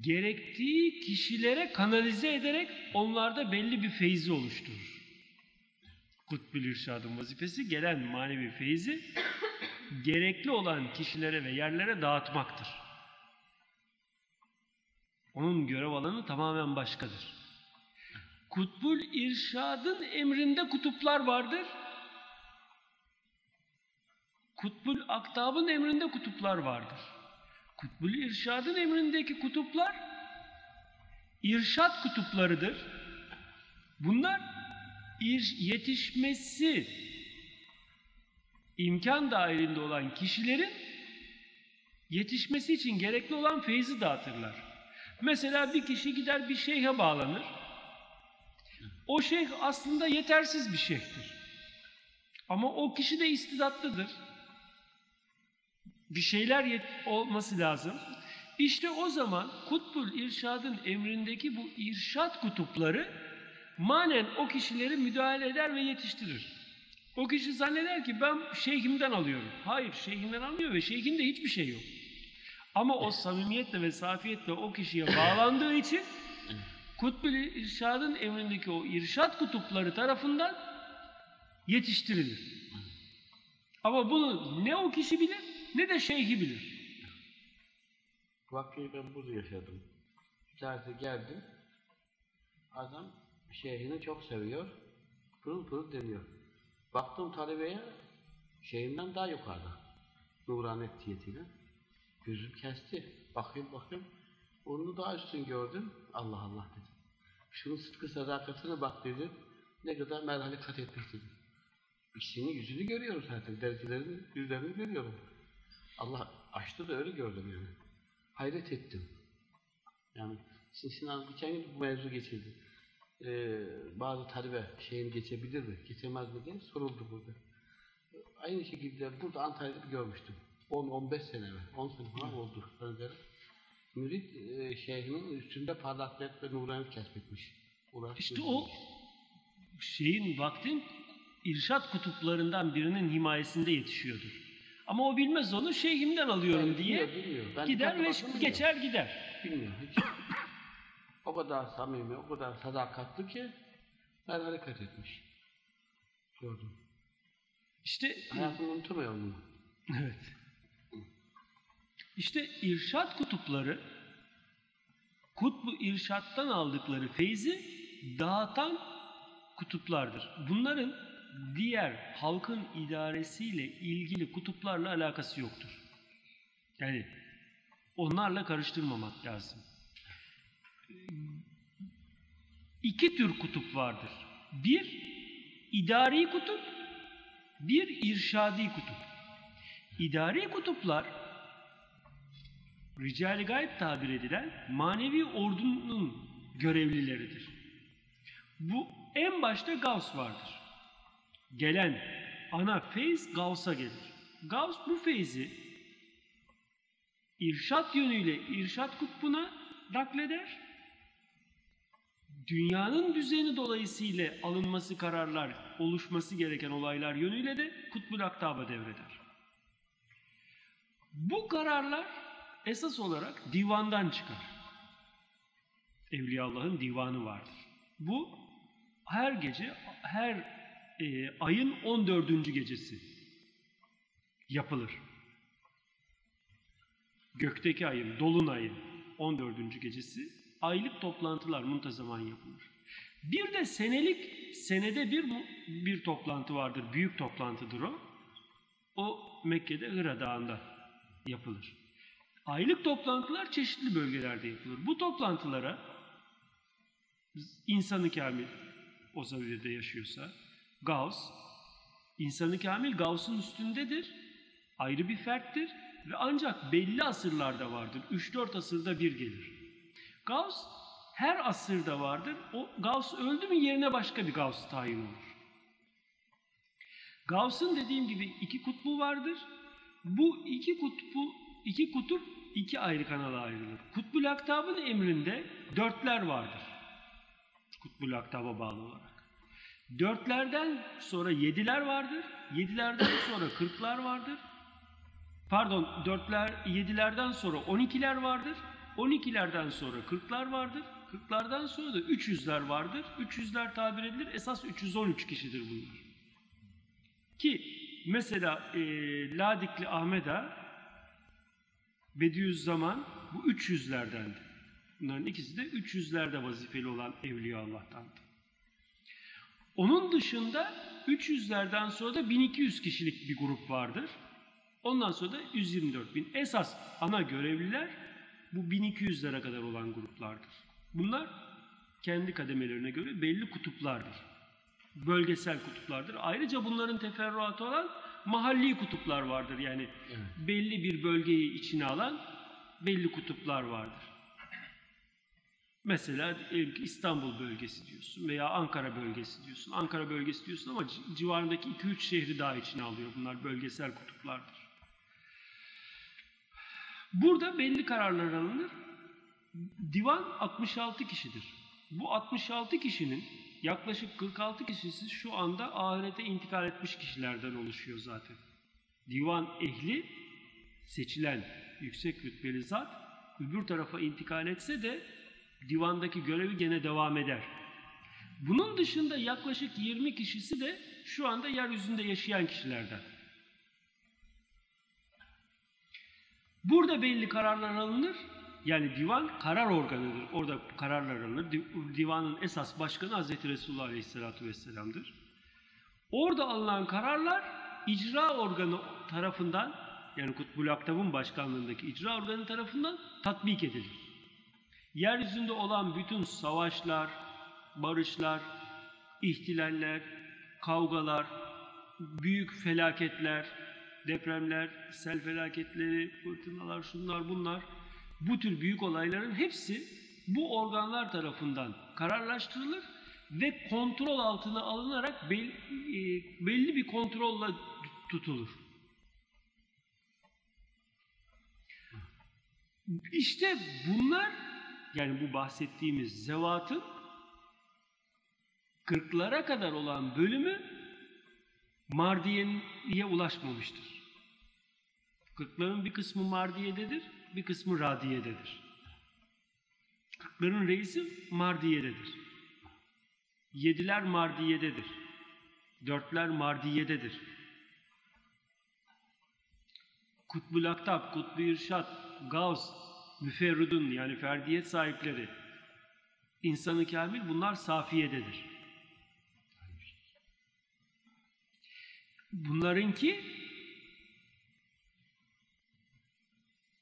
gerektiği kişilere kanalize ederek onlarda belli bir feyzi oluşturur. Kutbül İrşad'ın vazifesi gelen manevi feyzi gerekli olan kişilere ve yerlere dağıtmaktır. Onun görev alanı tamamen başkadır. Kutbul irşadın emrinde kutuplar vardır. Kutbul aktabın emrinde kutuplar vardır. Kutbul irşadın emrindeki kutuplar irşat kutuplarıdır. Bunlar yetişmesi imkan dahilinde olan kişilerin yetişmesi için gerekli olan feyzi dağıtırlar. Mesela bir kişi gider bir şeyhe bağlanır. O şeyh aslında yetersiz bir şeyhtir. Ama o kişi de istidatlıdır. Bir şeyler olması lazım. İşte o zaman Kutbul İrşad'ın emrindeki bu irşat kutupları manen o kişileri müdahale eder ve yetiştirir. O kişi zanneder ki ben şeyhimden alıyorum. Hayır şeyhinden almıyor ve şeyhinde hiçbir şey yok. Ama o samimiyetle ve safiyetle o kişiye bağlandığı için Kutbül İrşad'ın emrindeki o irşat kutupları tarafından yetiştirilir. Ama bunu ne o kişi bilir ne de şeyhi bilir. Vakayı ben burada yaşadım. Bir tanesi geldi. Adam şeyhini çok seviyor. Pırıl pırıl deniyor. Baktım talebeye şeyinden daha yukarıda. Nuranet diyetiyle. Gözüm kesti. Bakayım bakayım. Onu daha üstün gördüm. Allah Allah dedim. Şunun sıdkı sadakatine bak dedim. Ne kadar merhale kat etmiş dedim. İkisinin yüzünü görüyoruz zaten. Derecelerini, yüzlerini görüyorum. Allah açtı da öyle gördüm yani. Hayret ettim. Yani Sinan geçen gün bu mevzu geçildi. Ee, bazı talebe şeyini geçebilir mi, geçemez mi diye soruldu burada. Aynı şekilde burada Antalya'da görmüştüm. 10-15 sene evvel, 10 sene falan oldu benzeri. Mürit e, şeyhinin üstünde parlaklık ve nuraniyet kesmetmiş. Uğraş İşte o şeyin vaktin irşat kutuplarından birinin himayesinde yetişiyordur. Ama o bilmez onu şeyhimden alıyorum Evet, diye bilmiyor, bilmiyor. Ben gider ve bilmiyor. geçer gider. Bilmiyor hiç. O kadar samimi, o kadar sadakatli ki merhale kat etmiş. Gördüm. İşte Hayatımı unutamıyorum bunu. evet. İşte irşat kutupları kutbu irşattan aldıkları feyzi dağıtan kutuplardır. Bunların diğer halkın idaresiyle ilgili kutuplarla alakası yoktur. Yani onlarla karıştırmamak lazım. İki tür kutup vardır. Bir, idari kutup, bir irşadi kutup. İdari kutuplar, rical gayb tabir edilen manevi ordunun görevlileridir. Bu en başta Gavs vardır. Gelen ana feyz Gavs'a gelir. Gavs bu feyzi irşat yönüyle irşat kutbuna nakleder. Dünyanın düzeni dolayısıyla alınması kararlar, oluşması gereken olaylar yönüyle de kutbul aktaba devreder. Bu kararlar esas olarak divandan çıkar. Evliya Allah'ın divanı vardır. Bu her gece, her e, ayın 14. gecesi yapılır. Gökteki ayın, dolunayın 14. gecesi aylık toplantılar muntazaman yapılır. Bir de senelik, senede bir bir toplantı vardır. Büyük toplantıdır o. O Mekke'de Hıra Dağı'nda yapılır. Aylık toplantılar çeşitli bölgelerde yapılır. Bu toplantılara insanı kamil o zaviyede yaşıyorsa Gauss, insanı kamil Gauss'un üstündedir. Ayrı bir ferttir ve ancak belli asırlarda vardır. 3-4 asırda bir gelir. Gauss her asırda vardır. O Gauss öldü mü yerine başka bir Gauss tayin olur. Gauss'un dediğim gibi iki kutbu vardır. Bu iki kutbu, iki kutup iki ayrı kanala ayrılır. Kutbul Aktab'ın emrinde dörtler vardır. Kutbul Aktab'a bağlı olarak. Dörtlerden sonra yediler vardır. Yedilerden sonra kırklar vardır. Pardon dörtler, yedilerden sonra on ikiler vardır. On ikilerden sonra kırklar vardır. Kırklardan sonra da üç yüzler vardır. Üç yüzler tabir edilir. Esas 313 kişidir bunlar. Ki mesela e, Ladikli Ahmet Bediüzzaman bu 300'lerdendi. Bunların ikisi de 300'lerde vazifeli olan Evliya Allah'tandı. Onun dışında 300'lerden sonra da 1200 kişilik bir grup vardır. Ondan sonra da 124 bin. Esas ana görevliler bu 1200'lere kadar olan gruplardır. Bunlar kendi kademelerine göre belli kutuplardır. Bölgesel kutuplardır. Ayrıca bunların teferruatı olan mahalli kutuplar vardır. Yani Evet. belli bir bölgeyi içine alan belli kutuplar vardır. Mesela İstanbul bölgesi diyorsun veya Ankara bölgesi diyorsun. Ankara bölgesi diyorsun ama ci- civarındaki 2-3 şehri daha içine alıyor. Bunlar bölgesel kutuplardır. Burada belli kararlar alınır. Divan 66 kişidir. Bu 66 kişinin yaklaşık 46 kişisi şu anda ahirete intikal etmiş kişilerden oluşuyor zaten. Divan ehli seçilen yüksek rütbeli zat öbür tarafa intikal etse de divandaki görevi gene devam eder. Bunun dışında yaklaşık 20 kişisi de şu anda yeryüzünde yaşayan kişilerden. Burada belli kararlar alınır. Yani divan karar organıdır. Orada kararlar alınır. Di- Divanın esas başkanı Hazreti Resulullah Aleyhisselatü Vesselam'dır. Orada alınan kararlar icra organı tarafından yani Kutbul Aktab'ın başkanlığındaki icra organı tarafından tatbik edilir. Yeryüzünde olan bütün savaşlar, barışlar, ihtilaller, kavgalar, büyük felaketler, depremler, sel felaketleri, fırtınalar, şunlar bunlar, bu tür büyük olayların hepsi bu organlar tarafından kararlaştırılır ve kontrol altına alınarak bel- e, belli bir kontrolle tutulur. İşte bunlar yani bu bahsettiğimiz zevatın kırklara kadar olan bölümü Mardiye'ye ulaşmamıştır. Kırkların bir kısmı Mardiye'dedir, bir kısmı Radiye'dedir. Kırkların reisi Mardiye'dedir. Yediler Mardiye'dedir. Dörtler Mardiye'dedir. Kutbul Aktab, Kutbu İrşad, Gavs, Müferridun yani ferdiyet sahipleri, insanı kamil bunlar Safiye'dedir. Bunlarınki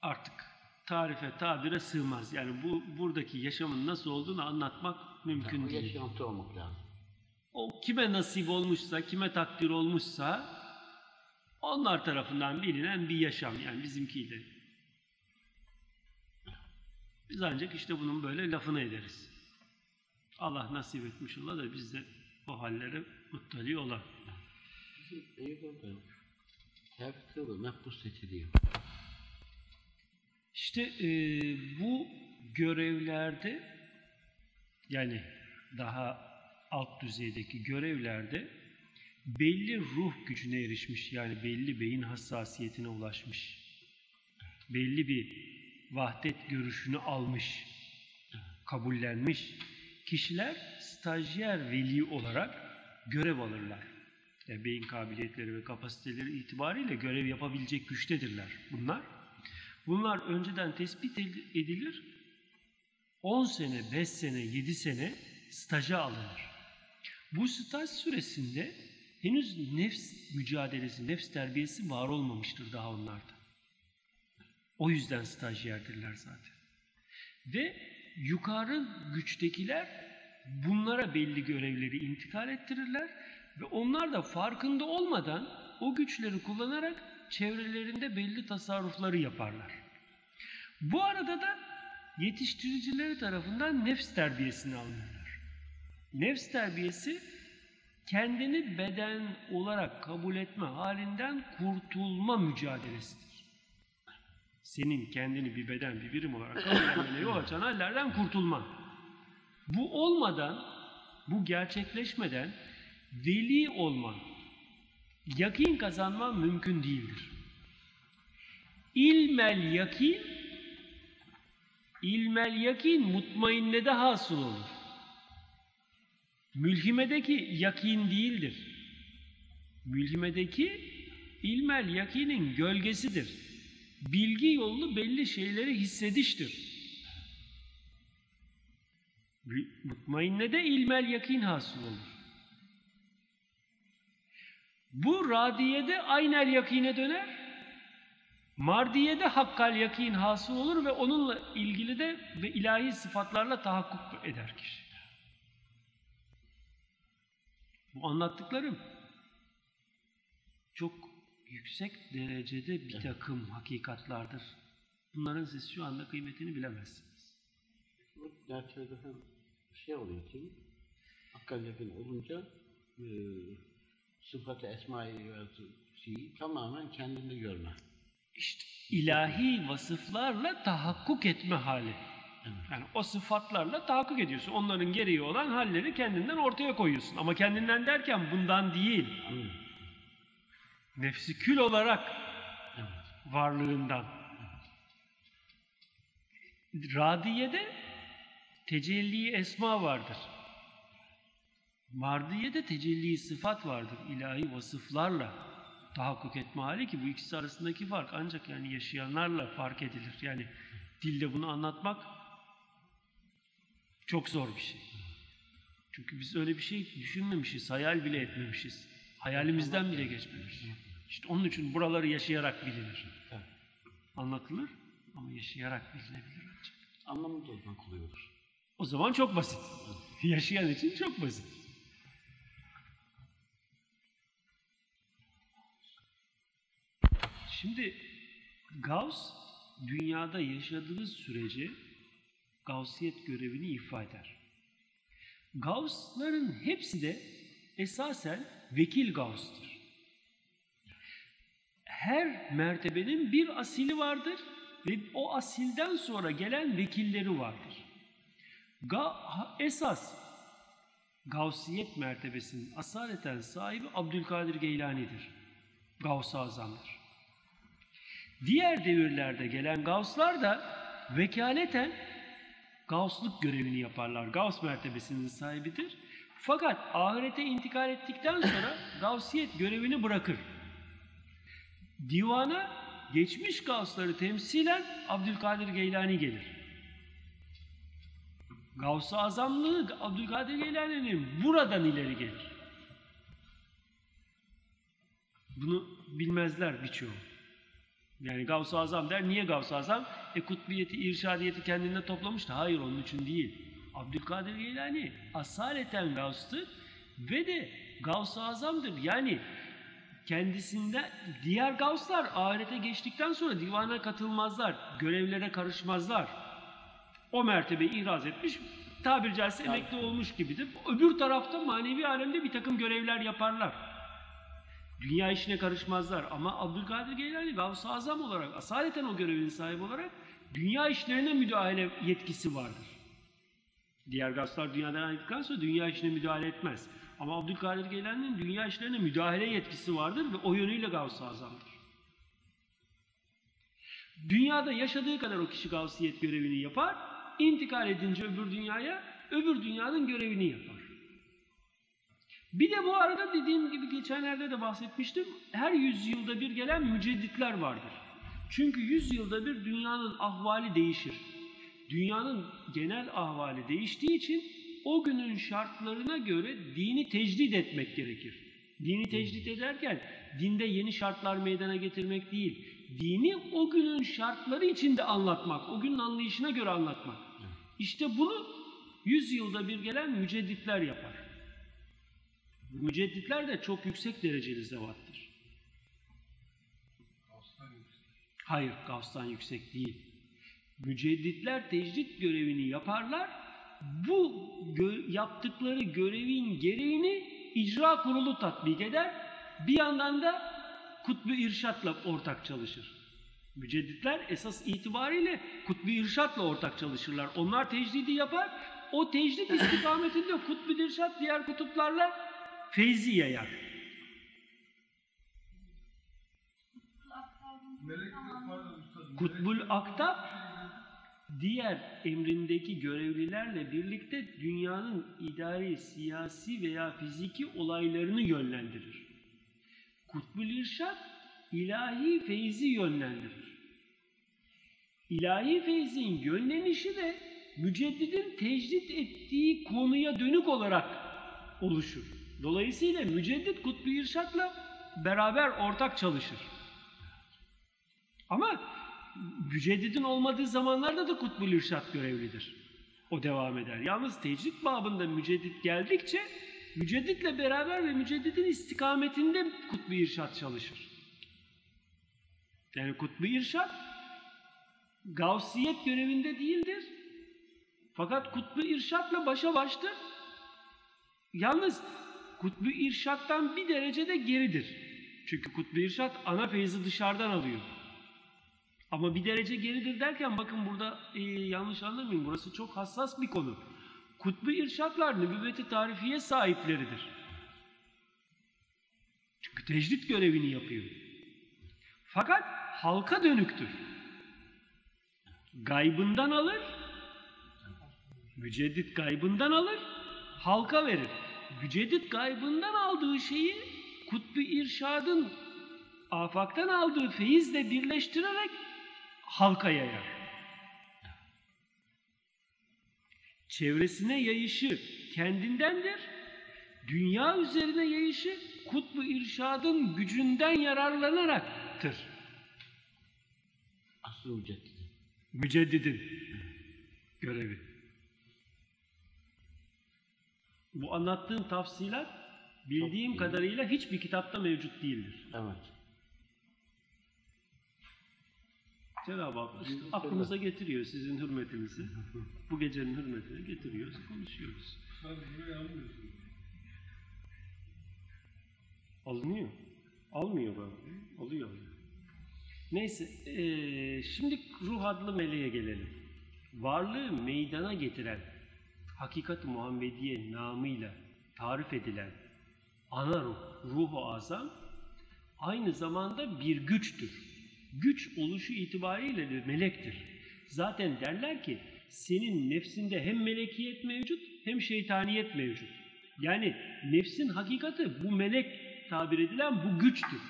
artık tarife, tabire sığmaz. Yani bu buradaki yaşamın nasıl olduğunu anlatmak mümkün Yani değil. yaşantı olmak lazım. O kime nasip olmuşsa, kime takdir olmuşsa onlar tarafından bilinen bir yaşam yani bizimkiyle. Biz ancak işte bunun böyle lafını ederiz. Allah nasip etmiş ola da biz de o hallere muttali olalım. Bizim Eyüp'e tevfik ve mehbus seçiliyor. İşte e, bu görevlerde yani daha alt düzeydeki görevlerde belli ruh gücüne erişmiş yani belli beyin hassasiyetine ulaşmış. Belli bir vahdet görüşünü almış, kabullenmiş kişiler stajyer veli olarak görev alırlar. Yani beyin kabiliyetleri ve kapasiteleri itibariyle görev yapabilecek güçtedirler bunlar. Bunlar önceden tespit edilir. 10 sene, 5 sene, 7 sene staja alınır. Bu staj süresinde henüz nefs mücadelesi, nefs terbiyesi var olmamıştır daha onlarda. O yüzden stajyerdirler zaten. Ve yukarı güçtekiler bunlara belli görevleri intikal ettirirler ve onlar da farkında olmadan o güçleri kullanarak çevrelerinde belli tasarrufları yaparlar. Bu arada da yetiştiricileri tarafından nefs terbiyesini alırlar. Nefs terbiyesi kendini beden olarak kabul etme halinden kurtulma mücadelesidir. Senin kendini bir beden, bir birim olarak kabul etmene yol açan hallerden kurtulman. Bu olmadan, bu gerçekleşmeden veli olman, yakin kazanman mümkün değildir. İlmel yakin, ilmel yakin mutmainnede hasıl olur. Mülhimedeki yakin değildir. Mülhimedeki ilmel yakinin gölgesidir. Bilgi yollu belli şeyleri hissediştir. Mutmainnede ilmel yakin hasıl olur. Bu radiyede aynel yakine döner. Mardiyede hakkal yakin hasıl olur ve onunla ilgili de ve ilahi sıfatlarla tahakkuk eder kişi. Bu anlattıklarım çok yüksek derecede bir takım hakikatlardır. Bunların siz şu anda kıymetini bilemezsiniz. Bu derslerde hem şey oluyor ki Hakkal yakın olunca e, sıfatı esma-i şeyi tamamen kendinde görme. İşte ilahi vasıflarla tahakkuk etme hali. Yani o sıfatlarla tahakkuk ediyorsun. Onların gereği olan halleri kendinden ortaya koyuyorsun. Ama kendinden derken bundan değil. Hı. Nefsi kül olarak Evet. varlığından. Radiye'de tecelli esma vardır. Mardiye'de tecelli sıfat vardır. ilahi vasıflarla tahakkuk etme hali ki bu ikisi arasındaki fark ancak yani yaşayanlarla fark edilir. Yani dilde bunu anlatmak çok zor bir şey. Çünkü biz öyle bir şey düşünmemişiz, hayal bile etmemişiz. Hayalimizden bile geçmemiş. İşte onun için buraları yaşayarak bilinir. Evet. Anlatılır ama yaşayarak bilinebilir ancak. Anlamı da o zaman. O zaman çok basit. Yaşayan için çok basit. Şimdi Gauss dünyada yaşadığı sürece Gaussiyet görevini ifa eder. Gauss'ların hepsi de esasen vekil Gauss'tır. Her mertebenin bir asili vardır ve o asilden sonra gelen vekilleri vardır. Ga esas Gavsiyet mertebesinin asaleten sahibi Abdülkadir Geylani'dir. Gavs-ı Azam'dır. Diğer devirlerde gelen Gavslar da vekaleten Gavslık görevini yaparlar. Gavs mertebesinin sahibidir. Fakat ahirete intikal ettikten sonra Gavsiyet görevini bırakır. Divana geçmiş Gavsları temsilen Abdülkadir Geylani gelir. Gavs-ı Azamlığı Abdülkadir Geylani'nin buradan ileri gelir. Bunu bilmezler birçoğu. Yani Gavs-ı Azam der. Niye Gavs-ı Azam? E kutbiyeti, irşadiyeti kendinde toplamıştı. Hayır onun için değil. Abdülkadir Geylani asaleten Gavs'tır ve de Gavs-ı Azam'dır. Yani kendisinden diğer Gavslar ahirete geçtikten sonra divana katılmazlar. Görevlere karışmazlar. O mertebe ihraz etmiş, tabiri caizse emekli olmuş gibidir. Öbür tarafta manevi alemde bir takım görevler yaparlar. Dünya işine karışmazlar ama Abdülkadir Geylani Gavs-ı Azam olarak, asaleten o görevin sahibi olarak dünya işlerine müdahale yetkisi vardır. Diğer gavslar dünyadan ayrıldıktan sonra dünya işine müdahale etmez. Ama Abdülkadir Geylani'nin dünya işlerine müdahale yetkisi vardır ve o yönüyle Gavs-ı Azam'dır. Dünyada yaşadığı kadar o kişi gavsiyet görevini yapar, intikal edince öbür dünyaya, öbür dünyanın görevini yapar. Bir de bu arada dediğim gibi geçenlerde de bahsetmiştim, her yüzyılda bir gelen mücedditler vardır. Çünkü yüzyılda bir dünyanın ahvali değişir. Dünyanın genel ahvali değiştiği için o günün şartlarına göre dini tecdit etmek gerekir. Dini tecdit ederken dinde yeni şartlar meydana getirmek değil, dini o günün şartları içinde anlatmak, o günün anlayışına göre anlatmak. İşte bunu yüz yılda bir gelen mücedditler yapar. Mücedditler de çok yüksek dereceli zevattır. Hayır, Gavs'tan yüksek değil. Mücedditler tecdit görevini yaparlar. Bu gö- yaptıkları görevin gereğini icra kurulu tatbik eder. Bir yandan da kutbu irşatla ortak çalışır. Mücedditler esas itibariyle kutbu irşatla ortak çalışırlar. Onlar tecdidi yapar. O tecdit istikametinde kutbu irşat diğer kutuplarla feyzi yayar. Kutbul Aktab diğer emrindeki görevlilerle birlikte dünyanın idari, siyasi veya fiziki olaylarını yönlendirir. Kutbul İrşad ilahi feyzi yönlendirir. İlahi feyzin yönlenişi de müceddidin tecdit ettiği konuya dönük olarak oluşur. Dolayısıyla müceddit kutbu irşatla beraber ortak çalışır. Ama müceddidin olmadığı zamanlarda da kutbul irşat görevlidir. O devam eder. Yalnız tecrit babında müceddit geldikçe mücedditle beraber ve müceddidin istikametinde kutbu irşat çalışır. Yani kutbu irşat gavsiyet görevinde değildir. Fakat kutbu irşatla başa baştır. Yalnız kutbu irşattan bir derecede geridir. Çünkü kutbu irşat ana feyzi dışarıdan alıyor. Ama bir derece geridir derken bakın burada e, yanlış anlamayın burası çok hassas bir konu. Kutbu irşatlar nübüvveti tarifiye sahipleridir. Çünkü tecrit görevini yapıyor. Fakat halka dönüktür. Gaybından alır, müceddit gaybından alır, halka verir. Müceddit gaybından aldığı şeyi kutbu irşadın afaktan aldığı feyizle birleştirerek halka yayar. Çevresine yayışı kendindendir. Dünya üzerine yayışı kutbu irşadın gücünden yararlanaraktır. Asıl müceddidi. Müceddidin görevi. Bu anlattığım tafsilat bildiğim kadarıyla hiçbir kitapta mevcut değildir. Evet. Cenab-ı Hak işte aklımıza getiriyor sizin hürmetinizi. Bu gecenin hürmetini getiriyoruz, konuşuyoruz. Alınıyor. Almıyor ben. Alıyor. Neyse, eee, şimdi ruh adlı meleğe gelelim. Varlığı meydana getiren, hakikat-ı Muhammediye namıyla tarif edilen ana ruh, ruhu azam aynı zamanda bir güçtür. Güç oluşu itibariyle bir melektir. Zaten derler ki senin nefsinde hem melekiyet mevcut hem şeytaniyet mevcut. Yani nefsin hakikati bu melek tabir edilen bu güçtür.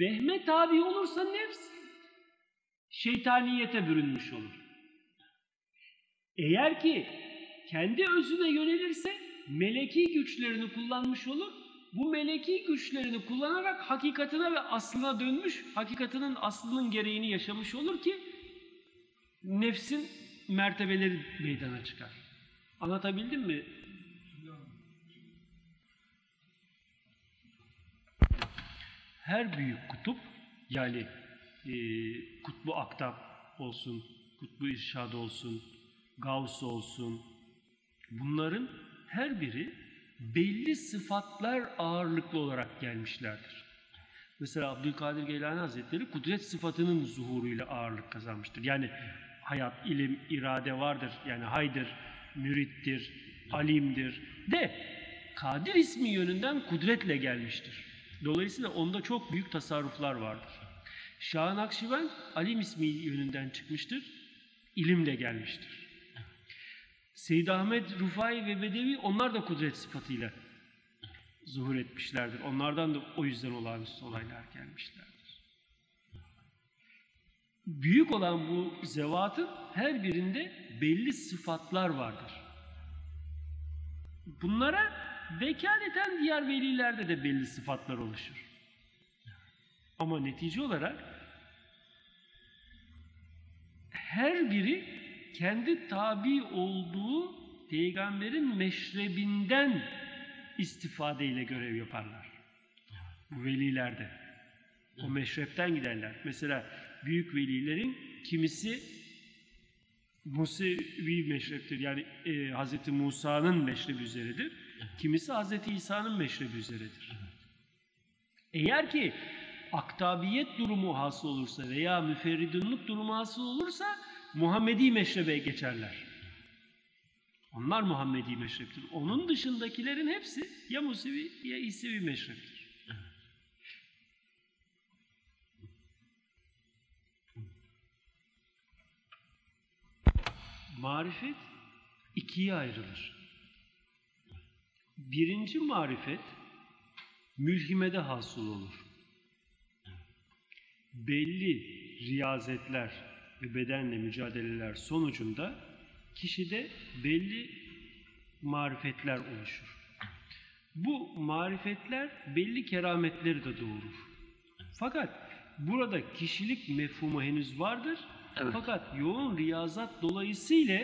Vehme tabi olursa nefs şeytaniyete bürünmüş olur. Eğer ki kendi özüne yönelirse meleki güçlerini kullanmış olur. Bu meleki güçlerini kullanarak hakikatine ve aslına dönmüş, hakikatinin aslının gereğini yaşamış olur ki nefsin mertebeleri meydana çıkar. Anlatabildim mi? Her büyük kutup yani e, kutbu aktab olsun, kutbu irşad olsun, gavs olsun bunların her biri belli sıfatlar ağırlıklı olarak gelmişlerdir. Mesela Abdülkadir Geylani Hazretleri kudret sıfatının zuhuruyla ağırlık kazanmıştır. Yani hayat, ilim, irade vardır. Yani haydır, mürittir, alimdir. De Kadir ismi yönünden kudretle gelmiştir. Dolayısıyla onda çok büyük tasarruflar vardır. Şah Nakşibend alim ismi yönünden çıkmıştır. ilimle gelmiştir. Seyyid Ahmet Rufai ve Bedevi onlar da kudret sıfatıyla zuhur etmişlerdir. Onlardan da o yüzden olağanüstü olaylar gelmişlerdir. Büyük olan bu zevatın her birinde belli sıfatlar vardır. Bunlara vekaleten diğer velilerde de belli sıfatlar oluşur. Ama netice olarak her biri kendi tabi olduğu peygamberin meşrebinden istifadeyle görev yaparlar. Bu velilerde. O meşrepten giderler. Mesela büyük velilerin kimisi Musevi meşreptir. Yani e, Hz. Musa'nın meşrebi üzeridir. Kimisi Hz. İsa'nın meşrebi üzeridir. Eğer ki aktabiyet durumu hasıl olursa veya müferridunluk durumu hasıl olursa Muhammedi meşrebe geçerler. Onlar Muhammedi meşreptir. Onun dışındakilerin hepsi ya Musevi ya İsevi meşreptir. Marifet ikiye ayrılır. Birinci marifet mülhimede hasıl olur. Belli riyazetler ve bedenle mücadeleler sonucunda kişide belli marifetler oluşur. Bu marifetler belli kerametleri de doğurur. Fakat burada kişilik mefhumu henüz vardır. Evet. Fakat yoğun riyazat dolayısıyla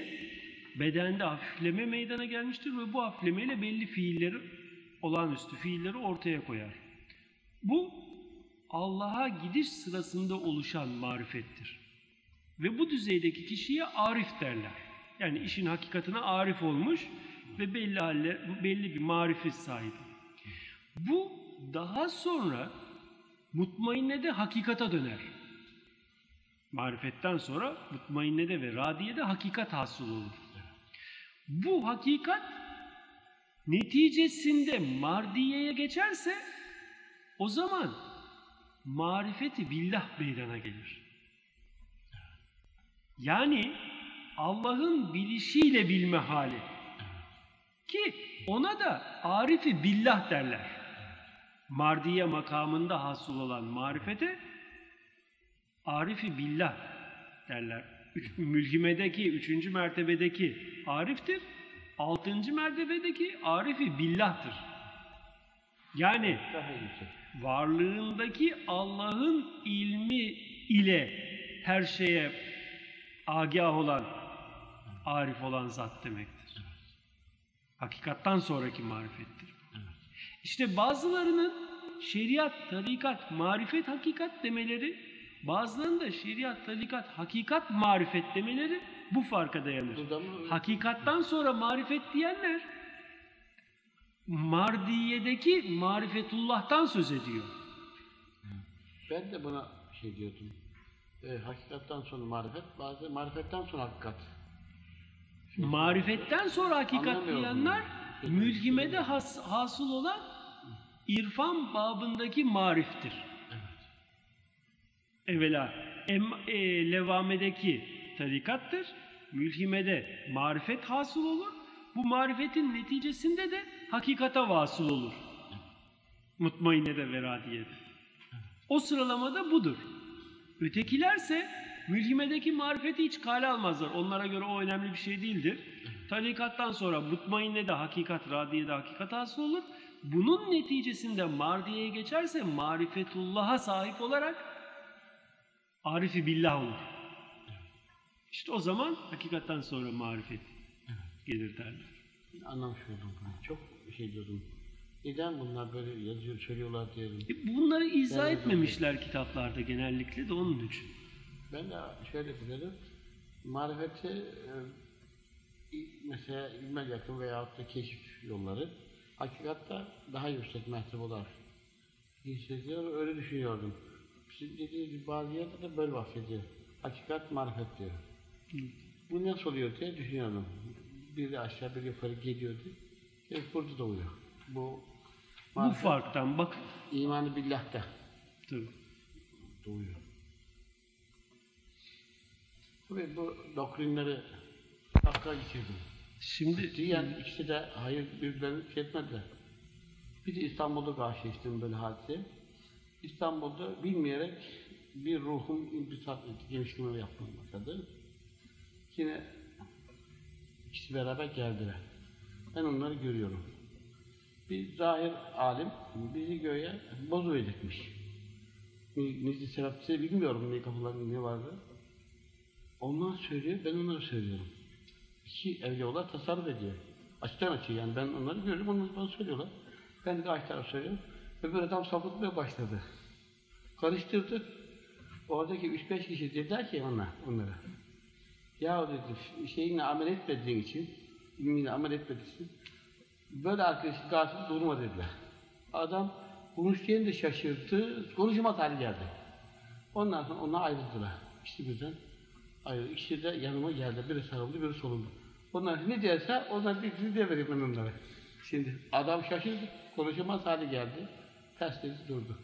bedende hafifleme meydana gelmiştir ve bu hafiflemeyle belli fiilleri, olağanüstü fiilleri ortaya koyar. Bu Allah'a gidiş sırasında oluşan marifettir. Ve bu düzeydeki kişiye arif derler. Yani işin hakikatine arif olmuş ve belli halle, belli bir marifet sahibi. Bu daha sonra mutmainnede hakikata döner. Marifetten sonra mutmainnede ve radiyede hakikat hasıl olur. Bu hakikat neticesinde mardiyeye geçerse o zaman marifeti billah meydana gelir. Yani Allah'ın bilişiyle bilme hali. Ki ona da arifi billah derler. Mardiye makamında hasıl olan marifete arifi billah derler. Üç, mülhimedeki, üçüncü mertebedeki ariftir. Altıncı mertebedeki arifi billahtır. Yani varlığındaki Allah'ın ilmi ile her şeye agah olan, arif olan zat demektir. Hakikattan sonraki marifettir. İşte bazılarının şeriat, tarikat, marifet, hakikat demeleri, bazılarının da şeriat, tarikat, hakikat, marifet demeleri bu farka dayanır. Hakikattan sonra marifet diyenler Mardiye'deki marifetullah'tan söz ediyor. Ben de buna şey diyordum. E, hakikattan sonra marifet, bazı marifetten sonra hakikat. Marifetten sonra hakikat diyenler mülhimede has, hasıl olan irfan babındaki mariftir. Evvela em, e, levamedeki tarikattır. Mülhimede marifet hasıl olur. Bu marifetin neticesinde de hakikata vasıl olur. Mutmainnede ve radiyede. O sıralamada budur. Ötekilerse mülhimedeki marifeti hiç kale almazlar. Onlara göre o önemli bir şey değildir. Tarikattan sonra mutmainnede hakikat, radiyede hakikat hasıl olur. Bunun neticesinde mardiyeye geçerse marifetullah'a sahip olarak arifi billah olur. İşte o zaman hakikattan sonra marifet gelir derler. Anlamış oldum bunu. Çok şey diyordum. Neden bunlar böyle yazıyor, söylüyorlar diyelim. E Bunları izah Evet, etmemişler kitaplarda genellikle de onun için. Ben de şöyle bilirim. Marifeti e, mesela ilme yakın veyahut da keşif yolları hakikatta daha yüksek mertebe olarak hissediyor. Öyle düşünüyordum. Şimdi dediği gibi bazı yerde de böyle bahsediyor. Hakikat marifet diyor. Bu nasıl oluyor diye düşünüyordum. Biri aşağı biri yukarı geliyordu. Hep burada da oluyor. Bu Bu farktan bak. imanı billah'ta Tabii. doğuyor. Tabii bu doktrinleri akla geçirdim. Şimdi Diyen ikisi de hayır birbirlerini şey etmediler. Bir de İstanbul'da karşılaştım böyle hadise. İstanbul'da bilmeyerek bir ruhum imbisat etti, genişleme yapmaya başladı. Yine ikisi beraber geldiler. Ben onları görüyorum. Bir zahir alim bizi göğe bozuverecekmiş. Nice sebepse bilmiyorum ne kafalarında ne vardı. Onlar söylüyor, ben onları söylüyorum. İki evliyalar tasarruf ediyor. Açıktan açık yani ben onları görüyorum, onlar bana söylüyorlar. Ben de karşı taraf söylüyorum. Öbür adam sapıtmaya başladı. Karıştırdı. Oradaki üç beş kişi dediler ki ona, onlara. Ya dedi, şeyinle amel etmediğin için, ilmiyle amel etmediğin için, böyle arkadaşın karşısında durma dediler. Adam konuştuğunu da şaşırdı, konuşmaz hali geldi. Ondan sonra ona ayrıldılar. İşte birden ayrıldı. İkisi de yanıma geldi. Biri sağımda, biri solumda. Onlar ne derse onlar bir de vereyim ben onlara. Şimdi adam şaşırdı, konuşamaz hali geldi. Ters dedi durdu.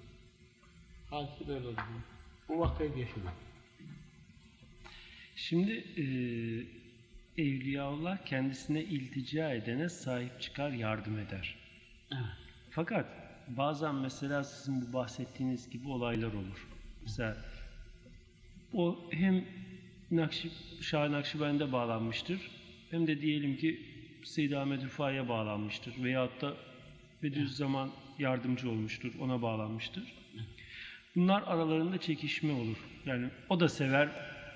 Hadise böyle oldu. Bu vakayı yaşadım. Şimdi e, Evliyaullah kendisine iltica edene sahip çıkar, yardım eder. Evet. Fakat bazen mesela sizin bu bahsettiğiniz gibi olaylar olur. Mesela o hem Nakşi, Şah Nakşibend'e bağlanmıştır hem de diyelim ki Seyyid Ahmet Rıfai'ye bağlanmıştır veyahut da Bediüzzaman yardımcı olmuştur, ona bağlanmıştır. Bunlar aralarında çekişme olur. Yani o da sever,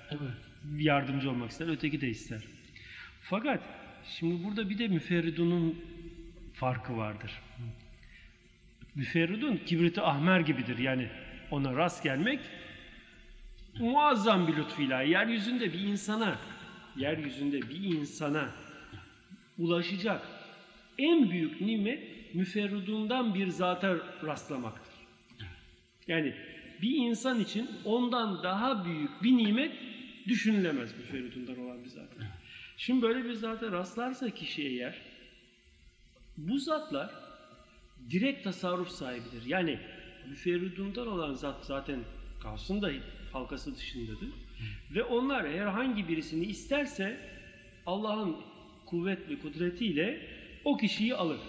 Evet. yardımcı olmak ister, öteki de ister. Fakat şimdi burada bir de müferridunun farkı vardır. Müferridun kibriti ahmer gibidir. Yani ona rast gelmek muazzam bir lütfu ilahi. Yeryüzünde bir insana, yeryüzünde bir insana ulaşacak en büyük nimet müferridundan bir zata rastlamaktır. Yani bir insan için ondan daha büyük bir nimet düşünülemez müferridundan olan bir zat. Şimdi böyle bir zata rastlarsa kişiye yer, bu zatlar direkt tasarruf sahibidir. Yani müferridundan olan zat zaten kalsın da halkası dışındadır. Ve onlar herhangi birisini isterse Allah'ın kuvvet ve kudretiyle o kişiyi alır.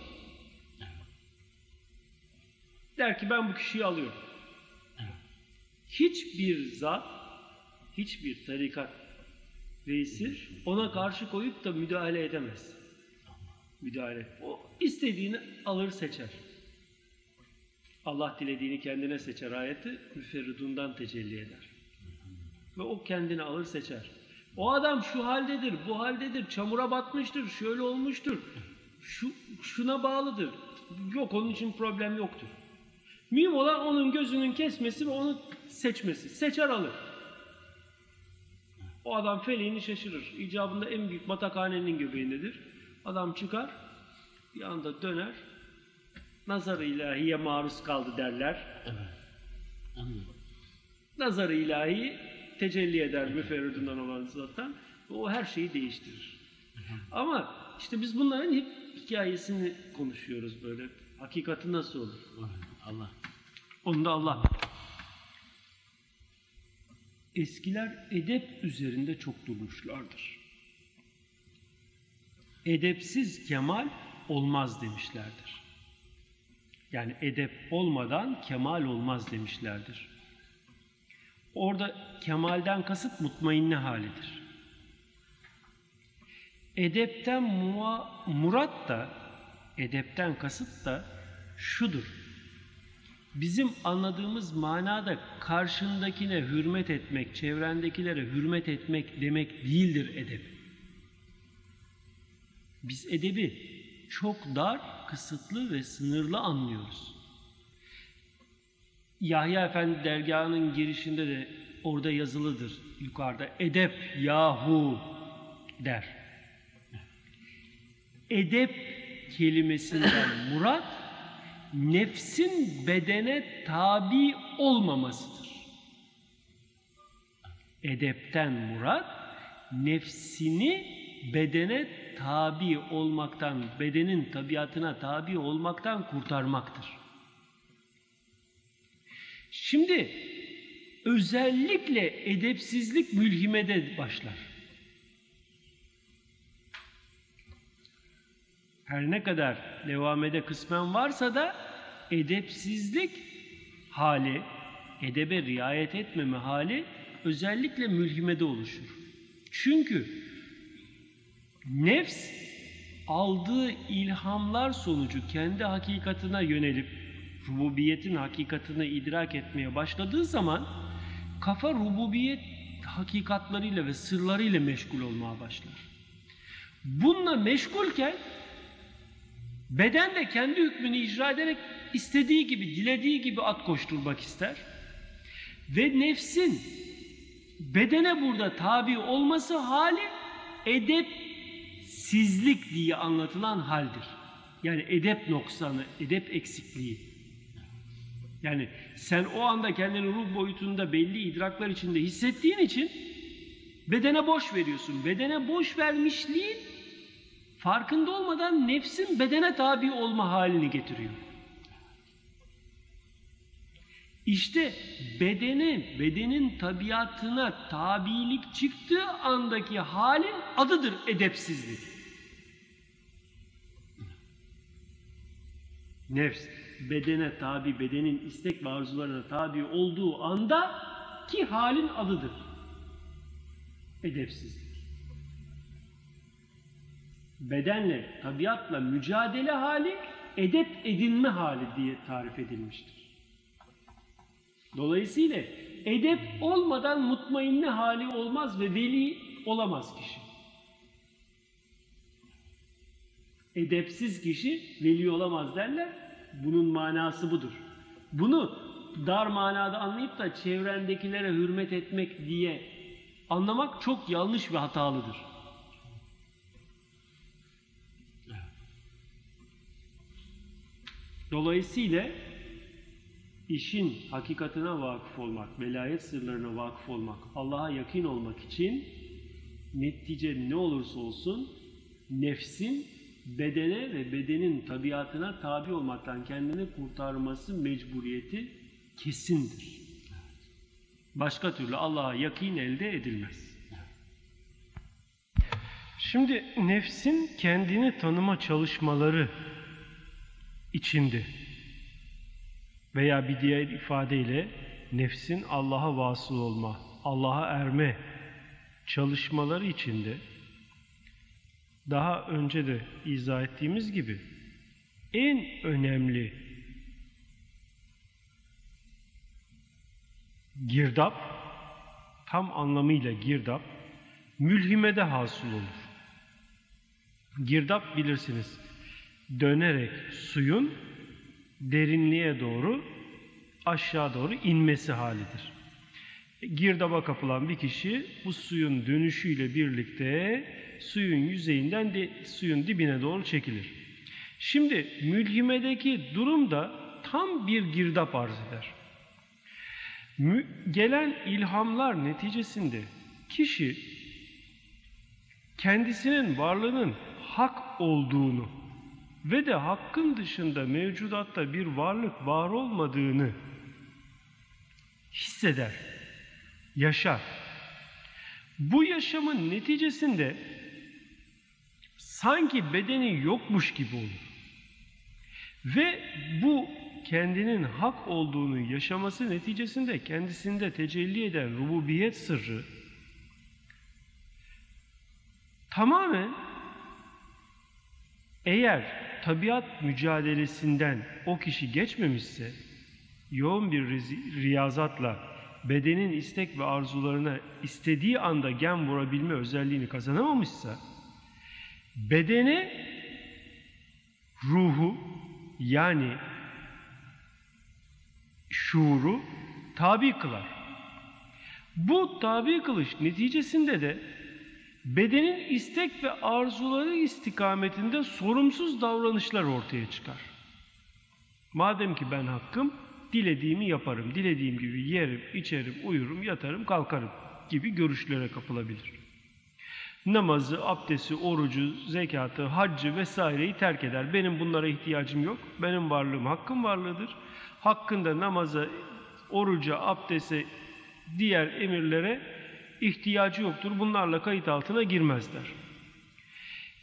Der ki ben bu kişiyi alıyorum. Hiçbir zat, hiçbir tarikat reisi ona karşı koyup da müdahale edemez. Müdahale. O istediğini alır seçer. Allah dilediğini kendine seçer ayeti müferridundan tecelli eder. Ve o kendini alır seçer. O adam şu haldedir, bu haldedir, çamura batmıştır, şöyle olmuştur, şu, şuna bağlıdır. Yok onun için problem yoktur. Mühim olan onun gözünün kesmesi ve onu seçmesi. Seçer alır. O adam feleğini şaşırır. İcabında en büyük batakhanenin göbeğindedir. Adam çıkar, bir anda döner, nazar-ı ilahiye maruz kaldı derler. Evet. Anladım. Nazar-ı ilahi tecelli eder müferridundan olan zattan ve o her şeyi değiştirir. Ama işte biz bunların hep hikayesini konuşuyoruz böyle. Hakikati nasıl olur? Allah. Onu da Allah. Eskiler edep üzerinde çok durmuşlardır. Edepsiz kemal olmaz demişlerdir. Yani edep olmadan kemal olmaz demişlerdir. Orada kemalden kasıt mutmainne halidir. Edepten mua, murat da, edepten kasıt da şudur. Bizim anladığımız manada karşındakine hürmet etmek, çevrendekilere hürmet etmek demek değildir edep. Biz edebi çok dar, kısıtlı ve sınırlı anlıyoruz. Yahya Efendi dergahının girişinde de orada yazılıdır yukarıda. Edep yahu der. Edep kelimesinden murat nefsin bedene tabi olmamasıdır. Edepten murat nefsini bedene tabi olmaktan, bedenin tabiatına tabi olmaktan kurtarmaktır. Şimdi özellikle edepsizlik mülhimede başlar. Her ne kadar levamede kısmen varsa da edepsizlik hali, edebe riayet etmeme hali özellikle mülhimede oluşur. Çünkü nefs aldığı ilhamlar sonucu kendi hakikatine yönelip rububiyetin hakikatini idrak etmeye başladığı zaman kafa rububiyet hakikatlarıyla ve sırlarıyla meşgul olmaya başlar. Bununla meşgulken beden de kendi hükmünü icra ederek istediği gibi, dilediği gibi at koşturmak ister. Ve nefsin bedene burada tabi olması hali edepsizlik diye anlatılan haldir. Yani edep noksanı, edep eksikliği. Yani sen o anda kendini ruh boyutunda belli idraklar içinde hissettiğin için bedene boş veriyorsun. Bedene boş vermişliğin farkında olmadan nefsin bedene tabi olma halini getiriyor. İşte bedene, bedenin tabiatına tabilik çıktığı andaki halin adıdır edepsizlik. Nefs bedene tabi, bedenin istek ve arzularına tabi olduğu anda ki halin adıdır. Edepsizlik. Bedenle, tabiatla mücadele hali edep edinme hali diye tarif edilmiştir. Dolayısıyla edep olmadan mutmainne hali olmaz ve veli olamaz kişi. Edepsiz kişi veli olamaz derler. Bunun manası budur. Bunu dar manada anlayıp da çevrendekilere hürmet etmek diye anlamak çok yanlış ve hatalıdır. Dolayısıyla işin hakikatine vakıf olmak, velayet sırlarına vakıf olmak, Allah'a yakın olmak için netice ne olursa olsun nefsin bedene ve bedenin tabiatına tabi olmaktan kendini kurtarması mecburiyeti kesindir. Başka türlü Allah'a yakın elde edilmez. Şimdi nefsin kendini tanıma çalışmaları içinde veya bir diğer ifadeyle nefsin Allah'a vasıl olma, Allah'a erme çalışmaları içinde daha önce de izah ettiğimiz gibi en önemli girdap tam anlamıyla girdap mülhimede hasıl olur. Girdap bilirsiniz dönerek suyun derinliğe doğru aşağı doğru inmesi halidir. Girdaba kapılan bir kişi bu suyun dönüşüyle birlikte suyun yüzeyinden de suyun dibine doğru çekilir. Şimdi mülhimedeki durum da tam bir girdap arz eder. Mü gelen ilhamlar neticesinde kişi kendisinin varlığının hak olduğunu ve de hakkın dışında mevcudatta bir varlık var olmadığını hisseder, yaşar. Bu yaşamın neticesinde sanki bedeni yokmuş gibi olur. Ve bu kendinin hak olduğunu yaşaması neticesinde kendisinde tecelli eden rububiyet sırrı tamamen eğer tabiat mücadelesinden o kişi geçmemişse, yoğun bir riyazatla bedenin istek ve arzularına istediği anda gem vurabilme özelliğini kazanamamışsa, bedene ruhu yani şuuru tabi kılar. Bu tabi kılış neticesinde de bedenin istek ve arzuları istikametinde sorumsuz davranışlar ortaya çıkar. Madem ki ben hakkım, dilediğimi yaparım, dilediğim gibi yerim, içerim, uyurum, yatarım, kalkarım gibi görüşlere kapılabilir. Namazı, abdesti, orucu, zekatı, haccı vesaireyi terk eder. Benim bunlara ihtiyacım yok. Benim varlığım hakkın varlığıdır. Hakkında namaza, oruca, abdeste, diğer emirlere ihtiyacı yoktur. Bunlarla kayıt altına girmezler.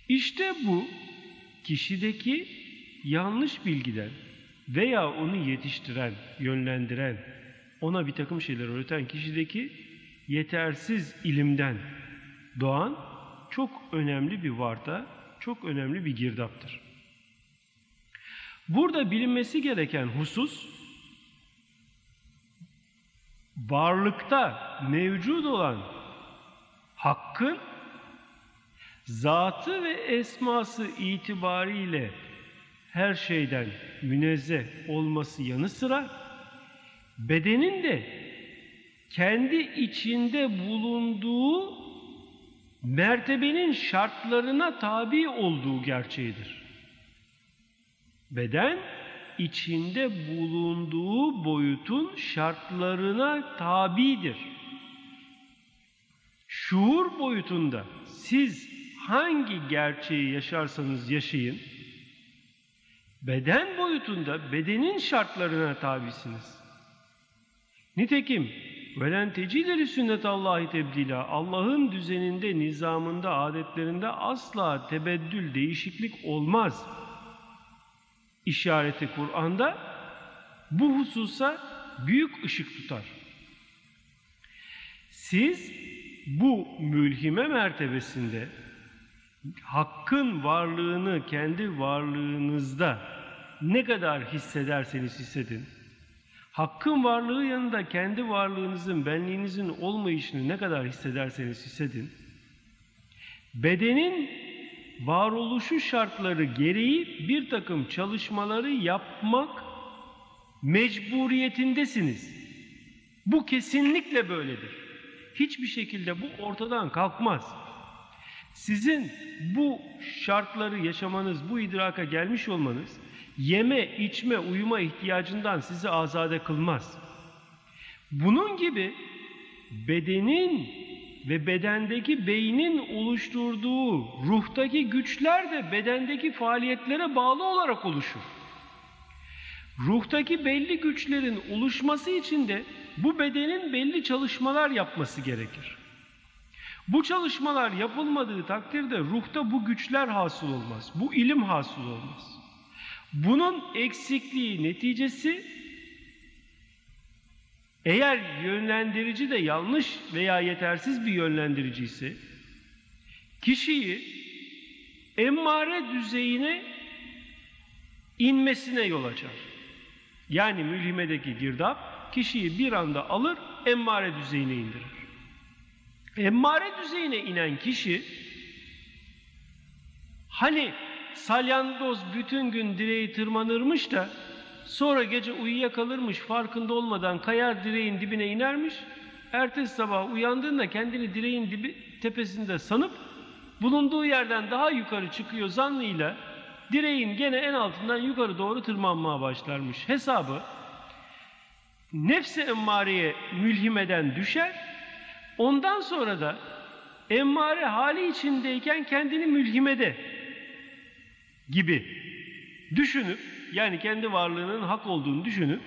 İşte bu kişideki yanlış bilgiden veya onu yetiştiren, yönlendiren, ona bir takım şeyler öğreten kişideki yetersiz ilimden doğan çok önemli bir varta, çok önemli bir girdaptır. Burada bilinmesi gereken husus varlıkta mevcut olan hakkın zatı ve esması itibariyle her şeyden münezzeh olması yanı sıra bedenin de kendi içinde bulunduğu mertebenin şartlarına tabi olduğu gerçeğidir. Beden içinde bulunduğu boyutun şartlarına tabidir. Şuur boyutunda siz hangi gerçeği yaşarsanız yaşayın, beden boyutunda bedenin şartlarına tabisiniz. Nitekim velen tecileri sünnet Allah'ı tebdila Allah'ın düzeninde, nizamında, adetlerinde asla tebeddül, değişiklik olmaz. İşareti Kur'an'da bu hususa büyük ışık tutar. Siz bu mülhime mertebesinde hakkın varlığını kendi varlığınızda ne kadar hissederseniz hissedin, hakkın varlığı yanında kendi varlığınızın, benliğinizin olmayışını ne kadar hissederseniz hissedin, bedenin varoluşu şartları gereği bir takım çalışmaları yapmak mecburiyetindesiniz. Bu kesinlikle böyledir. Hiçbir şekilde bu ortadan kalkmaz. Sizin bu şartları yaşamanız, bu idraka gelmiş olmanız yeme, içme, uyuma ihtiyacından sizi azade kılmaz. Bunun gibi bedenin ve bedendeki beynin oluşturduğu ruhtaki güçler de bedendeki faaliyetlere bağlı olarak oluşur. Ruhtaki belli güçlerin oluşması için de bu bedenin belli çalışmalar yapması gerekir. Bu çalışmalar yapılmadığı takdirde ruhta bu güçler hasıl olmaz. Bu ilim hasıl olmaz. Bunun eksikliği neticesi eğer yönlendirici de yanlış veya yetersiz bir yönlendirici ise kişiyi emmare düzeyine inmesine yol açar. Yani mülhimedeki girdap kişiyi bir anda alır emmare düzeyine indirir. Emmare düzeyine inen kişi hani salyangoz bütün gün direği tırmanırmış da sonra gece uyuyakalırmış farkında olmadan kayar direğin dibine inermiş. Ertesi sabah uyandığında kendini direğin dibi tepesinde sanıp bulunduğu yerden daha yukarı çıkıyor zannıyla direğin gene en altından yukarı doğru tırmanmaya başlarmış. Hesabı nefsi emmareye mülhimeden düşer Ondan sonra da emmare hali içindeyken kendini mülhimede gibi düşünüp yani kendi varlığının hak olduğunu düşünüp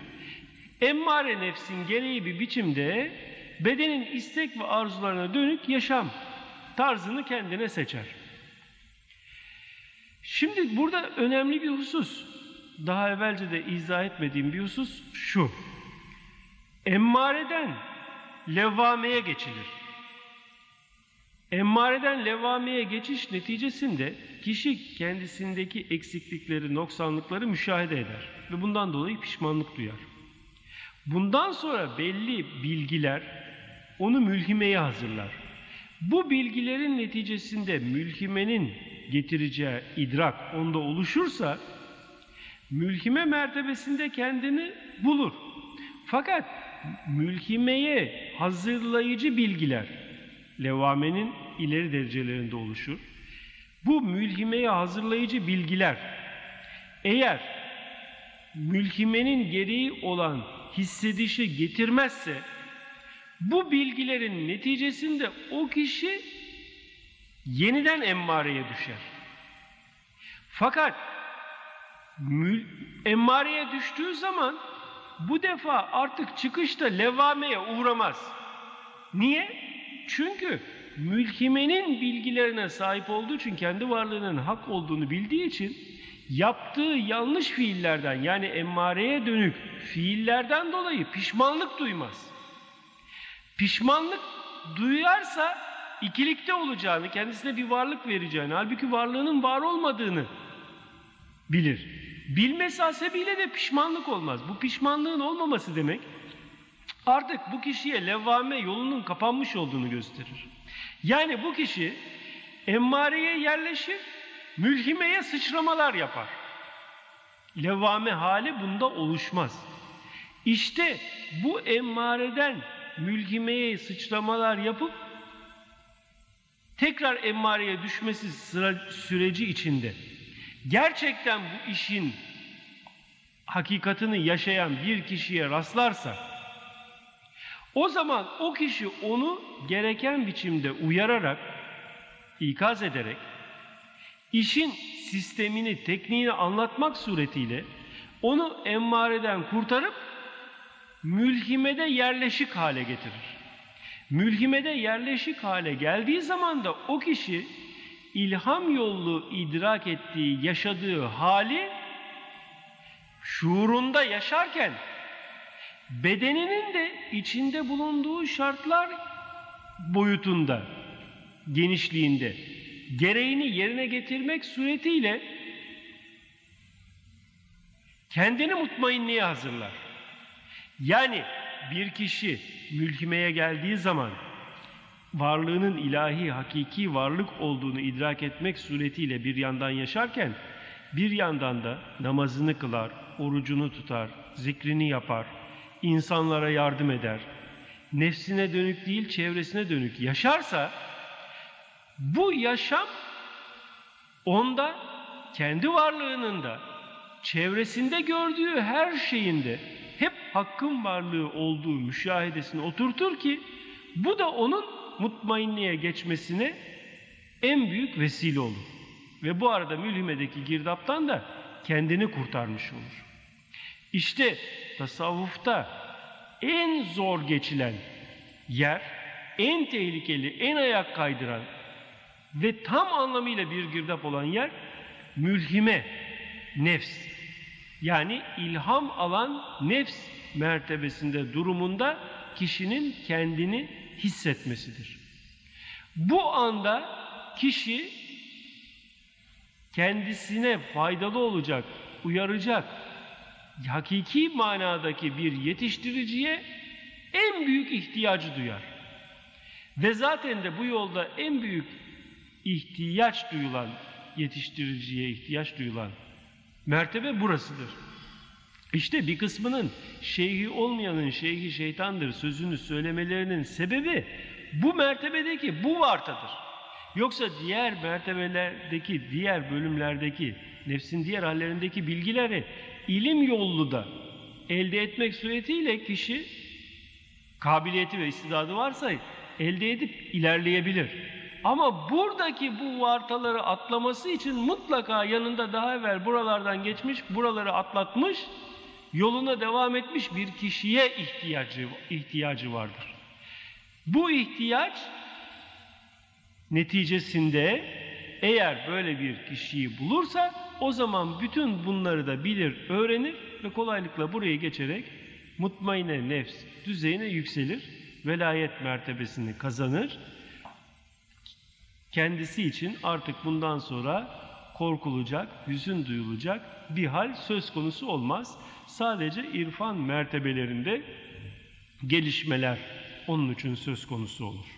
emmare nefsin gereği bir biçimde bedenin istek ve arzularına dönük yaşam tarzını kendine seçer. Şimdi burada önemli bir husus, daha evvelce de izah etmediğim bir husus şu. Emmareden levvameye geçilir. Emmareden levvameye geçiş neticesinde kişi kendisindeki eksiklikleri, noksanlıkları müşahede eder ve bundan dolayı pişmanlık duyar. Bundan sonra belli bilgiler onu mülhimeye hazırlar. Bu bilgilerin neticesinde mülhimenin getireceği idrak onda oluşursa mülhime mertebesinde kendini bulur. Fakat mülhimeye hazırlayıcı bilgiler levamenin ileri derecelerinde oluşur. Bu mülhimeye hazırlayıcı bilgiler eğer mülhimenin gereği olan hissedişi getirmezse bu bilgilerin neticesinde o kişi yeniden emmareye düşer. Fakat emmareye düştüğü zaman bu defa artık çıkışta levameye uğramaz. Niye? Çünkü mülkimenin bilgilerine sahip olduğu için kendi varlığının hak olduğunu bildiği için yaptığı yanlış fiillerden yani emmareye dönük fiillerden dolayı pişmanlık duymaz. Pişmanlık duyarsa ikilikte olacağını, kendisine bir varlık vereceğini, halbuki varlığının var olmadığını bilir. Bilmesi hasebiyle de pişmanlık olmaz. Bu pişmanlığın olmaması demek artık bu kişiye levvame yolunun kapanmış olduğunu gösterir. Yani bu kişi emmareye yerleşir, mülhimeye sıçramalar yapar. Levvame hali bunda oluşmaz. İşte bu emmareden mülhimeye sıçramalar yapıp tekrar emmareye düşmesi sıra, süreci içinde gerçekten bu işin hakikatini yaşayan bir kişiye rastlarsa o zaman o kişi onu gereken biçimde uyararak, ikaz ederek işin sistemini, tekniğini anlatmak suretiyle onu emmareden kurtarıp mülhimede yerleşik hale getirir. Mülhimede yerleşik hale geldiği zaman da o kişi ilham yollu idrak ettiği, yaşadığı hali şuurunda yaşarken bedeninin de içinde bulunduğu şartlar boyutunda, genişliğinde gereğini yerine getirmek suretiyle kendini mutmainliğe hazırlar. Yani bir kişi mülkimeye geldiği zaman varlığının ilahi, hakiki varlık olduğunu idrak etmek suretiyle bir yandan yaşarken bir yandan da namazını kılar, orucunu tutar, zikrini yapar, insanlara yardım eder. Nefsine dönük değil, çevresine dönük yaşarsa bu yaşam onda kendi varlığının da çevresinde gördüğü her şeyinde hep hakkın varlığı olduğu müşahedesini oturtur ki bu da onun mutmainliğe geçmesine en büyük vesile olur. Ve bu arada mülhimedeki girdaptan da kendini kurtarmış olur. İşte tasavvufta en zor geçilen yer, en tehlikeli, en ayak kaydıran ve tam anlamıyla bir girdap olan yer mülhime, nefs. Yani ilham alan nefs mertebesinde durumunda kişinin kendini hissetmesidir. Bu anda kişi kendisine faydalı olacak, uyaracak, hakiki manadaki bir yetiştiriciye en büyük ihtiyacı duyar. Ve zaten de bu yolda en büyük ihtiyaç duyulan, yetiştiriciye ihtiyaç duyulan mertebe burasıdır. İşte bir kısmının şeyhi olmayanın şeyhi şeytandır sözünü söylemelerinin sebebi bu mertebedeki bu vartadır. Yoksa diğer mertebelerdeki, diğer bölümlerdeki, nefsin diğer hallerindeki bilgileri ilim yollu da elde etmek suretiyle kişi kabiliyeti ve istidadı varsa elde edip ilerleyebilir. Ama buradaki bu vartaları atlaması için mutlaka yanında daha evvel buralardan geçmiş, buraları atlatmış, yoluna devam etmiş bir kişiye ihtiyacı, ihtiyacı vardır. Bu ihtiyaç neticesinde eğer böyle bir kişiyi bulursa o zaman bütün bunları da bilir, öğrenir ve kolaylıkla burayı geçerek mutmaine nefs düzeyine yükselir, velayet mertebesini kazanır. Kendisi için artık bundan sonra korkulacak, hüzün duyulacak bir hal söz konusu olmaz. Sadece irfan mertebelerinde gelişmeler onun için söz konusu olur.